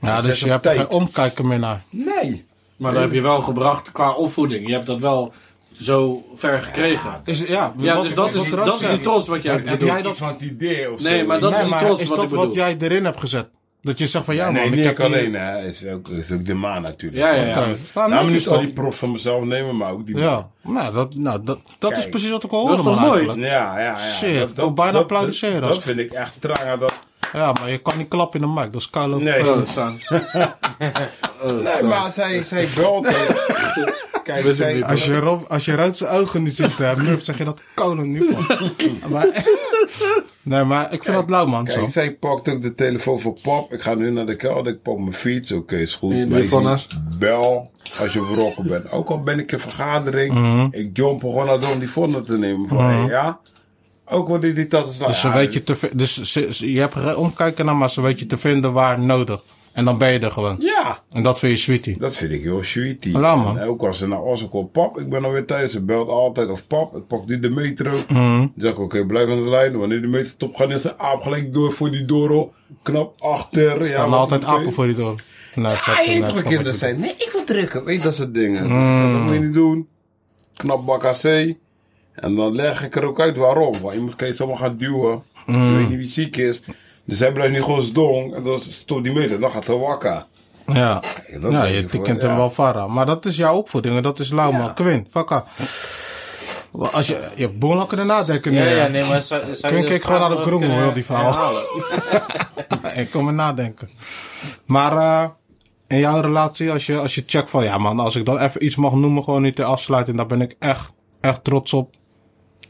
Ja, dus je hebt er geen omkijken meer naar. Nee. Maar dat heb je wel gebracht qua opvoeding. Je hebt dat wel zo ver gekregen. Is, ja, Ja, wat dus dat is, dat is de trots wat jij Heb bedoelt. jij dat- van het idee of Nee, zo. maar dat is Nee, de maar trots is wat dat ik wat bedoel. jij erin hebt gezet? Dat je zegt van ja, nee, man, ik niet heb alleen, hè. Is ook, is ook de maan natuurlijk. Ja, ja, ja. Nou, Nou, maar niet al die prof van mezelf nemen, maar ook die Ja, nou, dat, nou, dat, dat is precies wat ik wil dat horen, is toch mooi? Ja, ja, ja. Shit, ik wil bijna applaudisseren Dat, dat vind ik echt traag. Dat, Ja, maar je kan niet klappen in de mic, dat is koude. nee, Oh, Sam. Oh, nee, maar zij, zij belt. Kijk, zij. Als je, Rob, als je Rood zijn ogen niet ziet hebben, zeg je dat koude nu maar, nee, maar ik vind dat lauw, man. Zo. Kijk, zij pakt ook de telefoon voor pap. Ik ga nu naar de kelder, ik pak mijn fiets. Oké, is goed. Je? Bel als je verrokken bent. Ook al ben ik in vergadering. Mhm. Ik jump gewoon naar door om die vonden te nemen. Van, hey, ja. Ook wat die, die dat is. Dus, ze weet je, te, dus ze, ze- je hebt geen omkijken naar, maar ze weet je te vinden waar nodig. En dan ben je er gewoon. Ja. En dat vind je sweetie. Dat vind ik heel sweetie. Ja, man. En ook als ze naar Oslo komt, pap, ik ben alweer thuis. Ze belt altijd, of pap, ik pak nu de metro. Mhm. Dan zeg ik, oké, blijf aan de lijn. Wanneer de metro top gaat, is de aap gelijk door voor die Doro. Knap achter. Ja, Dan altijd apen voor die door. Nee, Ja, je nee, weet snap wat ik kinderen zijn. Nee, ik wil drukken. Weet je, dat soort dingen. Dus Mm. dat moet je niet doen. Knap bak AC. En dan leg ik er ook uit waarom. Want iemand kan je zomaar gaan duwen. Mm. Je weet niet wie ziek is. Dus hij blijft nu gewoon sdong. En dan stopt die meter. Dan gaat hij wakker. Ja, Kijk, ja je, kent hem wel vara. Maar dat is jouw opvoeding en dat is lauw, Ja. man. Quinn, fakka. Als je, je hebt boel kunnen nadenken nu. Ja, ja, nee, maar zou, zou Kun de kijken gewoon naar de kunnen heel die verhaal. Ik kom er nadenken. Maar eh, in jouw relatie, als je, als je checkt van ja man, als ik dan even iets mag noemen, gewoon niet ter afsluiting, daar ben ik echt, echt trots op.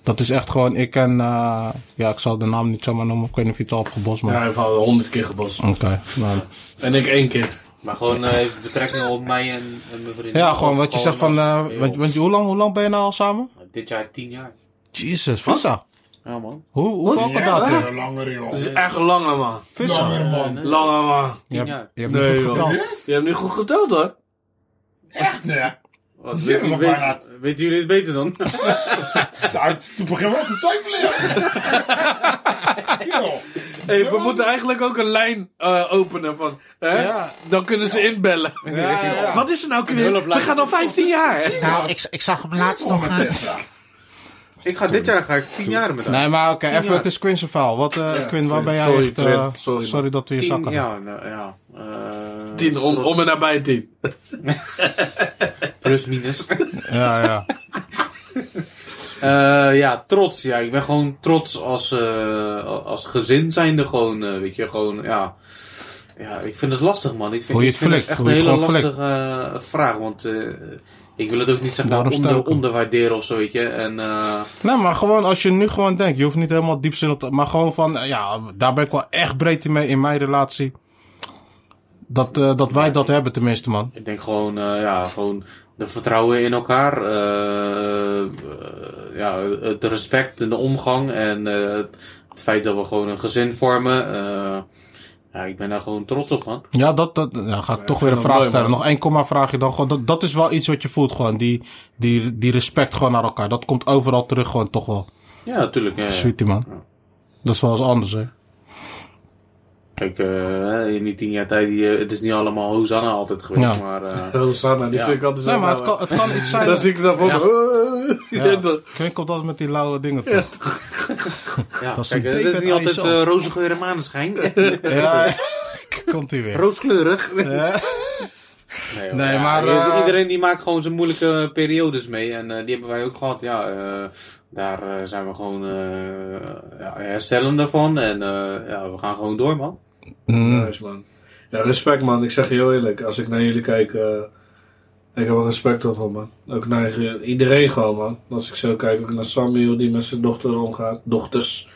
Dat is echt gewoon, ik en, eh, ja, ik zal de naam niet zomaar noemen, ik weet niet of je het al hebt gebost, Ja, maar. hij heeft al honderd keer gebost. Oké, nou. En ik één keer. Maar gewoon eh, even betrekking op mij en, en mijn vriendin. Ja, gewoon Of wat je zegt van, als eh, heel- want, want hoe, lang, hoe lang ben je nou al samen? Dit jaar tien jaar. Jesus, Vissa. Ja, man. Hoe, hoe welke Ja, datum? langer joh. Dat is echt een lange man. Vissa. man. Lange man. Je Tien hebt, jaar. je hebt Nee, niet goed geteld. Je hebt nu goed geteld hoor. Echt, ja. Wat, Zit er weet, nog bijna. weten jullie het beter dan? Nou, toen begin wel te twijfelen. ja. Joh. Hey, we moeten eigenlijk ook een lijn eh, openen van. Hè? Ja. Dan kunnen ze inbellen. Ja, ja. Wat is er nou, We gaan al 15 jaar. Nou, ik, ik zag hem laatst nog. Ik ga dit jaar ga ik tien jaar met haar. Nee, maar oké, even, jaar. het is Quinn's verhaal. Wat, eh Quinn, waar ben jij Sorry, echt, eh. Sorry, dat we je zakken. ja, nou, ja. eh, Tien, om, om en nabij tien. Plus minus. Ja, ja. Eh, ja, trots. Ja, ik ben gewoon trots als, eh, als gezin zijnde gewoon, eh, weet je, gewoon, ja. Ja, ik vind het lastig, man. Ik vind, Hoe je ik het vind flikt, echt hoe een hele lastige vraag. Want eh, ik wil het ook niet zeg maar, onder, onderwaarderen of zo, weet je. En, eh, Nee, maar gewoon als je nu gewoon denkt, je hoeft niet helemaal diepzinnig te, maar gewoon van, ja, daar ben ik wel echt breed in mee in mijn relatie. Dat, eh, dat wij dat hebben tenminste, man. ik denk gewoon, eh, ja, gewoon de vertrouwen in elkaar. ja, het respect en de omgang. En het feit dat we gewoon een gezin vormen. Ja, ik ben daar gewoon trots op, man. Ja, dat, dat ja, ga ik toch weer een vraag mooi, stellen. man. Nog één komma vraag je dan gewoon. Dat, dat is wel iets wat je voelt gewoon. Die, die, die respect gewoon naar elkaar. Dat komt overal terug gewoon toch wel. Ja, natuurlijk. Ja, ja. Sweetie man. Dat is wel eens anders hè. Kijk, eh, in die tien jaar tijd, die, eh, het is niet allemaal Hosanna altijd geweest, Ja. maar... eh, Hosanna, die Ja. vind ik altijd zo Nee, maar het kan, het kan iets zijn. Dan zie ik daarvoor. Ja. Komt altijd met die lauwe dingen toch? ja, Dat is kijk, het is niet altijd eh, roze geur en maneschijn. Ja, komt hij weer. Rooskleurig. Ja. Nee, hoor, Nee, ja, maar, eh, Iedereen die maakt gewoon zijn moeilijke periodes mee. En eh, die hebben wij ook gehad. Ja, eh, daar zijn we gewoon eh ja, herstellen daarvan. En eh, ja, we gaan gewoon door, man. Mm. Nice, man. Ja, respect, man. Ik zeg je heel eerlijk. Als ik naar jullie kijk, eh, ik heb er respect voor, man. Ook naar iedereen gewoon, man. Als ik zo kijk, ook naar Samuel die met zijn dochter omgaat. Dochters.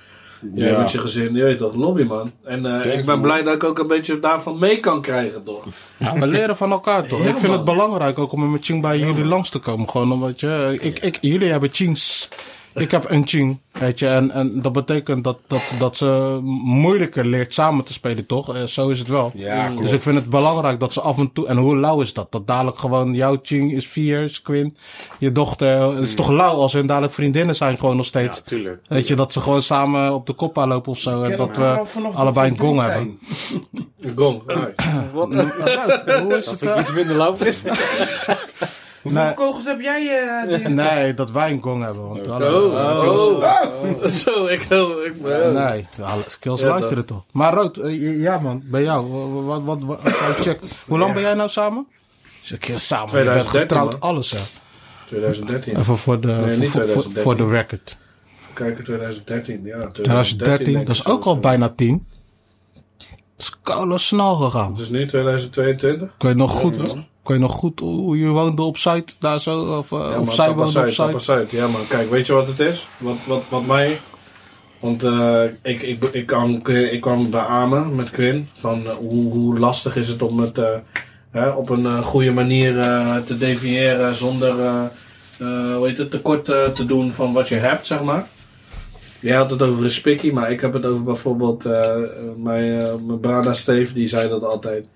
Jij Ja. met je gezin. Je weet toch, lobby, man. En eh, ik ben blij dat ik ook een beetje daarvan mee kan krijgen, toch? Ja, we leren van elkaar toch? Ja, ik vind man. het belangrijk ook om met Ching bij jullie langs te komen. Gewoon omdat je, ik, ik, jullie hebben Chings. Ik heb een Ching, weet je. En, en dat betekent dat, dat, dat ze moeilijker leert samen te spelen, toch? Eh, zo is het wel. Ja, klopt. Dus ik vind het belangrijk dat ze af en toe... En hoe lauw is dat? Dat dadelijk gewoon jouw Ching is vier, is Quinn. Je dochter... Het is toch lauw als hun dadelijk vriendinnen zijn gewoon nog Ja, steeds. tuurlijk. Weet je, dat ze gewoon samen op de kop aanlopen of zo. En dat we allebei een gong hebben. Gong. Nice. Hoe is Dat het? vind ik eh? iets minder lauw. Hoeveel Nee. kogels heb jij? eh, die- Nee, dat wij een gong hebben. Want Oh, hallo. oh. Zo, ik wil... Ik, ben- Nee, alle skills Ja, luisteren toch. Maar Rood, eh, ja man, bij jou. Wat, wat, wat, wat- check. Hoe lang ben jij nou samen? Zeg je samen, je bent 2013, getrouwd, man. alles hè. 2013. Even voor de, Nee, niet voor, voor, 2013. voor de record. Kijken, 2013. Ja, 2013, 2013, denk dat is ook al bijna tien. Dat is koude snel gegaan. Het is nu 2022. Kun je nog goed, kun je nog goed hoe je woonde op site daar zo? Of, eh, Ja, of maar zij woonde op Zuid? Zuid. Ja, man. Kijk, weet je wat het is? Wat, wat, wat mij... Want eh, ik, ik, ik, kwam, ik kwam beamen met Quinn. Van eh, hoe, hoe lastig is het om het hè, op een goede manier te definiëren. Zonder hoe heet het, tekort te doen van wat je hebt, zeg maar. Jij had het over een spikkie, maar ik heb het over bijvoorbeeld eh, mijn, mijn brada Steve, die zei dat altijd.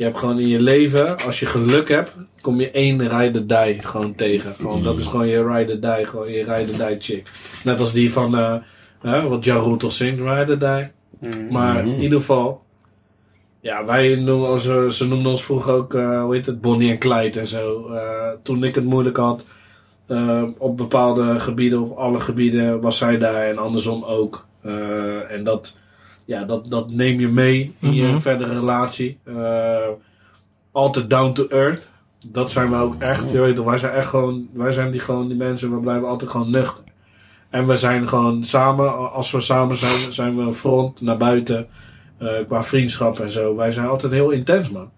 Je hebt gewoon in je leven, als je geluk hebt, kom je één ride or die gewoon tegen. Gewoon, dat is gewoon je ride or die, gewoon je ride or die chick. Net als die van, eh, hè, wat Ja Rule toch zingt, ride or die. Maar in ieder geval, ja, wij noemen ons, eh, ze noemden ons vroeger ook, eh, hoe heet het, Bonnie en Clyde en zo. Eh, toen ik het moeilijk had, eh, op bepaalde gebieden, op alle gebieden, was zij daar en andersom ook. Eh, en dat, ja, dat, dat neem je mee in je Mhm. verdere relatie. Eh, altijd down to earth. Dat zijn we ook echt. Je weet toch, wij zijn echt gewoon, wij zijn die gewoon die mensen, we blijven altijd gewoon nuchter. En we zijn gewoon samen, als we samen zijn, zijn we een front naar buiten. eh, qua vriendschap en zo. Wij zijn altijd heel intens, man.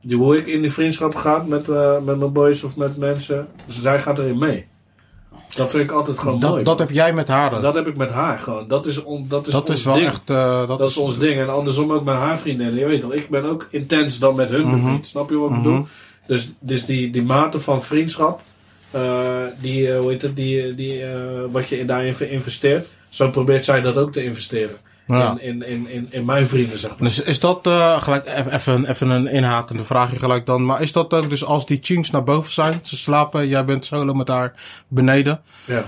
Die, hoe ik in die vriendschap ga met, eh, met mijn boys of met mensen, zij gaat erin mee. Dat vind ik altijd gewoon mooi. Dat, heb jij met haar. dat heb ik met haar gewoon. Dat is, on, dat is, dat ons is wel ding. echt... eh, dat, Dat is ons ding. En andersom ook met haar vriendinnen. Je weet toch, ik ben ook intens dan met hun Mhm. bevriend. Snap je wat ik Mhm. bedoel? Dus, dus die, die mate van vriendschap, eh, die, eh, hoe heet het, die, die, wat je daarin investeert, zo probeert zij dat ook te investeren. Ja. In, in, in, in, mijn vrienden, zeg maar. Dus is dat eh, gelijk e- even, even een inhakende vraagje gelijk dan. Maar is dat ook dus als die chinks naar boven zijn, ze slapen, jij bent solo met haar beneden. Ja.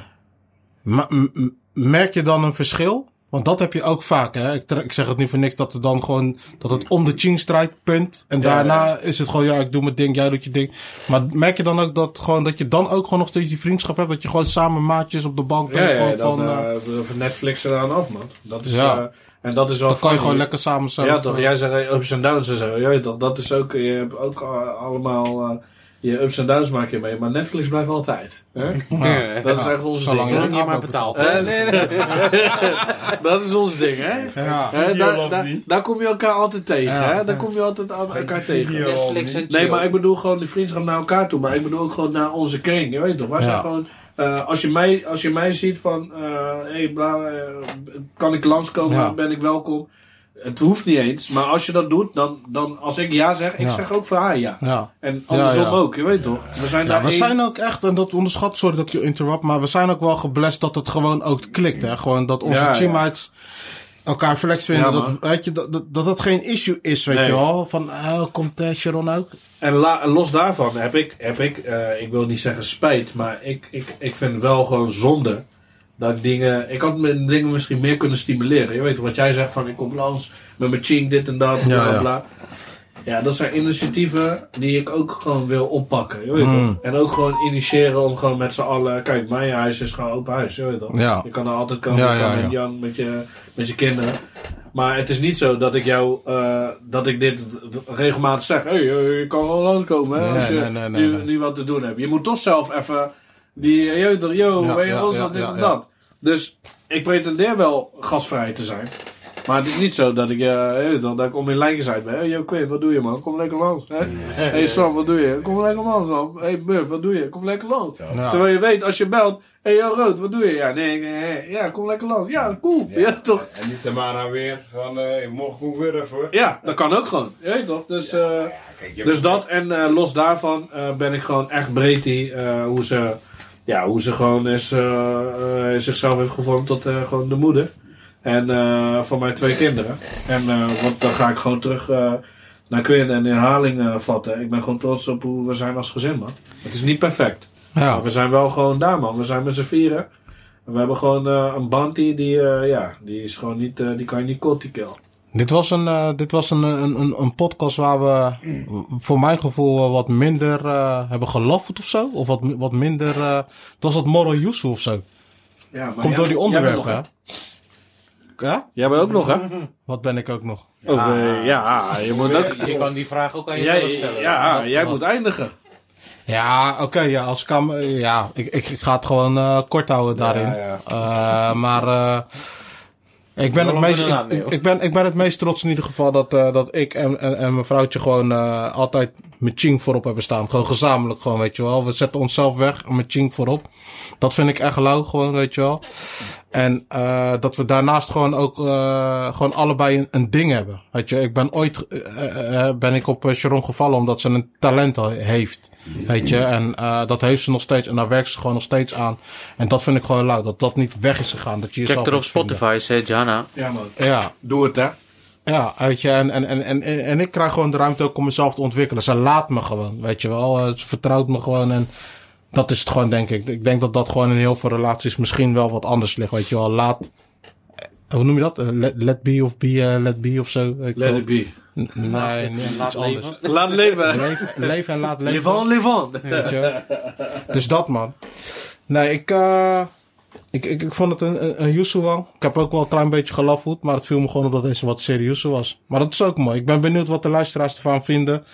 Merk je dan een verschil? Want dat heb je ook vaak, hè? Ik, ik zeg het niet voor niks dat het dan gewoon, dat het om de ching strijd punt. En Ja, daarna ja. is het gewoon, ja, ik doe mijn ding, jij doet je ding. Maar merk je dan ook dat gewoon, dat je dan ook gewoon nog steeds die vriendschap hebt? Dat je gewoon samen maatjes op de bank Ja, bent? ja, gewoon dan van, eh, eh, van Netflix eraan af, man. Dat is, Ja. eh, en dat is wel dan kan je gewoon lekker samen zo. Ja, toch? Jij zegt eh, ups en downs en zo. Weet toch? Dat is ook, je hebt ook eh, allemaal, eh, je ups en downs maak je mee, maar Netflix blijft altijd. Hè? Ja. Dat is echt onze Zolang ding. Zolang je maar betaalt. Eh, nee, nee. dat is ons ding, hè? Ja. Hè, Video daar, daar, niet? daar kom je elkaar altijd tegen, Ja. hè? Daar kom je altijd aan elkaar tegen. Netflix en Nee, maar ik bedoel gewoon de vriendschap naar elkaar toe. Maar ik bedoel ook gewoon naar onze kring. Je weet toch? Wij Ja. zijn gewoon... eh, als, je mij, als je mij ziet van... eh hey, bla, eh, kan ik langskomen? Ja. Ben ik welkom? Het hoeft niet eens. Maar als je dat doet, dan, dan als ik ja zeg... Ik Ja. zeg ook voor haar ja. Ja. En andersom Ja, ook. Je weet toch? We zijn daar we één- zijn ook echt, en dat onderschat, sorry dat ik je interrupt, maar we zijn ook wel geblest dat het gewoon ook klikt. Hè? Gewoon dat onze teammates elkaar flex vinden. Dat, man. weet je, dat, dat, geen issue is, weet Nee. je wel. Van, oh, komt eh, Sharon ook? En la- en los daarvan heb ik, heb ik eh, ik wil niet zeggen spijt, maar ik, ik, ik vind wel gewoon zonde dat ik dingen, ik had mijn dingen misschien meer kunnen stimuleren. Je weet wat jij zegt van ik kom langs met mijn ching dit en dat, bla Ja, bla ja. bla. Ja, dat zijn initiatieven die ik ook gewoon wil oppakken, je weet Mm. toch? En ook gewoon initiëren om gewoon met z'n allen, kijk, mijn huis is gewoon open huis, je weet toch? Ja. Je kan er altijd komen, Ja, ja, met ja. Jan, met je, met je kinderen. Maar het is niet zo dat ik jou, eh, dat ik dit regelmatig zeg. Hé, hey, je kan gewoon langskomen hè, Nee, als je nee, nee, nee, nu, wat te doen hebt. Je moet toch zelf even die, je yo, Ja, weet je ons dat, dit en dat. Dus ik pretendeer wel gasvrij te zijn. Maar het is niet zo dat ik, eh, je weet toch, dat ik om in lijn gezet ben. Hey, yo, Quinn, wat doe je man? Kom lekker langs. Hè? Hey Sam, wat doe je? Kom lekker langs Sam. Hey Buff, wat doe je? Kom lekker langs. Ja. Terwijl je weet, als je belt, hey yo Rood, wat doe je? Ja, nee, nee, nee. ja, kom lekker langs. Ja, cool. Ja, toch? En niet maar aan weer van, eh morgen kom ik weer even. Ja, dat kan ook gewoon. Je weet toch? Dus, eh, Kijk, je dus dat en eh, los daarvan eh, ben ik gewoon echt breed die, eh, hoe ze, ja, hoe ze gewoon is, eh, eh, zichzelf heeft gevormd tot eh, gewoon de moeder. En van mijn twee kinderen. En want dan ga ik gewoon terug naar Quinn en herhaling eh, vatten. Ik ben gewoon trots op hoe we zijn als gezin, man. Het is niet perfect. Ja. Maar we zijn wel gewoon daar, man. We zijn met z'n vieren. En we hebben gewoon een band die, die, ja, die is gewoon niet, die kan je niet kotti killen. Dit was een, eh, dit was een, een, een, een podcast waar we voor mijn gevoel eh, wat minder eh, hebben gelofferd of zo. Of wat, wat minder. eh, het was wat moral use of zo. Ja, maar Komt jij- door die onderwerpen, hè? Ja? Jij bent ook nog, hè? Wat ben ik ook nog? Of, eh, ja, je moet ook... Je kan die vraag ook aan jezelf stellen. ja, jij moet eindigen. Ja, oké, ja, als ik kan, eh, ja, ik, ik, ik ga het gewoon eh, kort houden daarin. ja. Eh, maar eh, ik, ben het meest, ik, ben, ik ben het meest trots in ieder geval dat, eh, dat ik en, en, en mijn vrouwtje gewoon eh, altijd met Ching voorop hebben staan. Gewoon gezamenlijk, gewoon, weet je wel. We zetten onszelf weg en met Ching voorop. Dat vind ik echt lauw, gewoon, weet je wel. En eh, dat we daarnaast gewoon ook eh, gewoon allebei een, een ding hebben. Weet je, ik ben ooit eh, eh, ben ik op Sharon gevallen omdat ze een talent heeft. Weet je, en eh, dat heeft ze nog steeds en daar werkt ze gewoon nog steeds aan. En dat vind ik gewoon lauw, dat dat niet weg is gegaan. Dat je Check jezelf er op. Spotify, zei Jana. Ja, man. Ja, Doe het, hè. ja, weet je, en, en, en, en, en ik krijg gewoon de ruimte ook om mezelf te ontwikkelen. Ze laat me gewoon, weet je wel. Ze vertrouwt me gewoon en dat is het gewoon, denk ik. Ik denk dat dat gewoon in heel veel relaties misschien wel wat anders ligt, weet je wel. Laat, eh, hoe noem je dat? Eh, Let, let be of be, eh, let be of zo. Ik Let it be. Nee, nee, Laat anders. leven. Laat leven. Leven, leven en laat leven. Live on, live on. Weet je. Dus dat, man. Nee, ik, eh ik, ik, ik vond het een, een. Ik heb ook wel een klein beetje gelafoed, maar het viel me gewoon op dat deze wat serieuzer was. Maar dat is ook mooi. Ik ben benieuwd wat de luisteraars ervan vinden.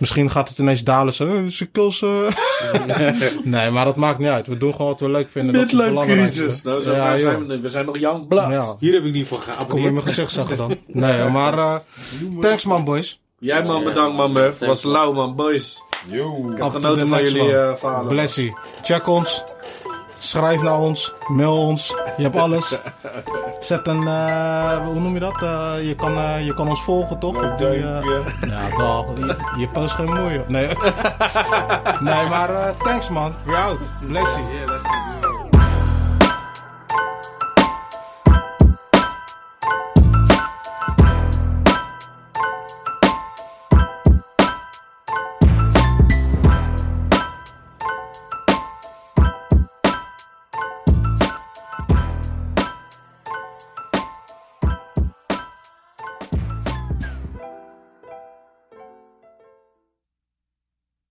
Misschien gaat het ineens dalen. Zo, eh, ze kilsen. nee, maar dat maakt niet uit. We doen gewoon wat we leuk vinden. Dat is het Midlife crisis. Nou, zo ja, ver joh. zijn we zijn nog young blood. Ja. Hier heb ik niet voor Kom in mijn geabonneerd. gezicht zagen dan. Nee, maar eh, thanks man, boys. Jij man, bedankt man, Murph. Was lauw man, boys. Yo. Ik heb genoten van jullie eh verhalen. Blessie. Check ons. Schrijf naar ons. Mail ons. Je hebt alles. Zet een, eh, hoe noem je dat? Eh, je, kan, eh, je kan ons volgen toch? Op die, ja, dag. Je, je post geen moeite. Nee. nee, maar thanks man. We're out. That's it.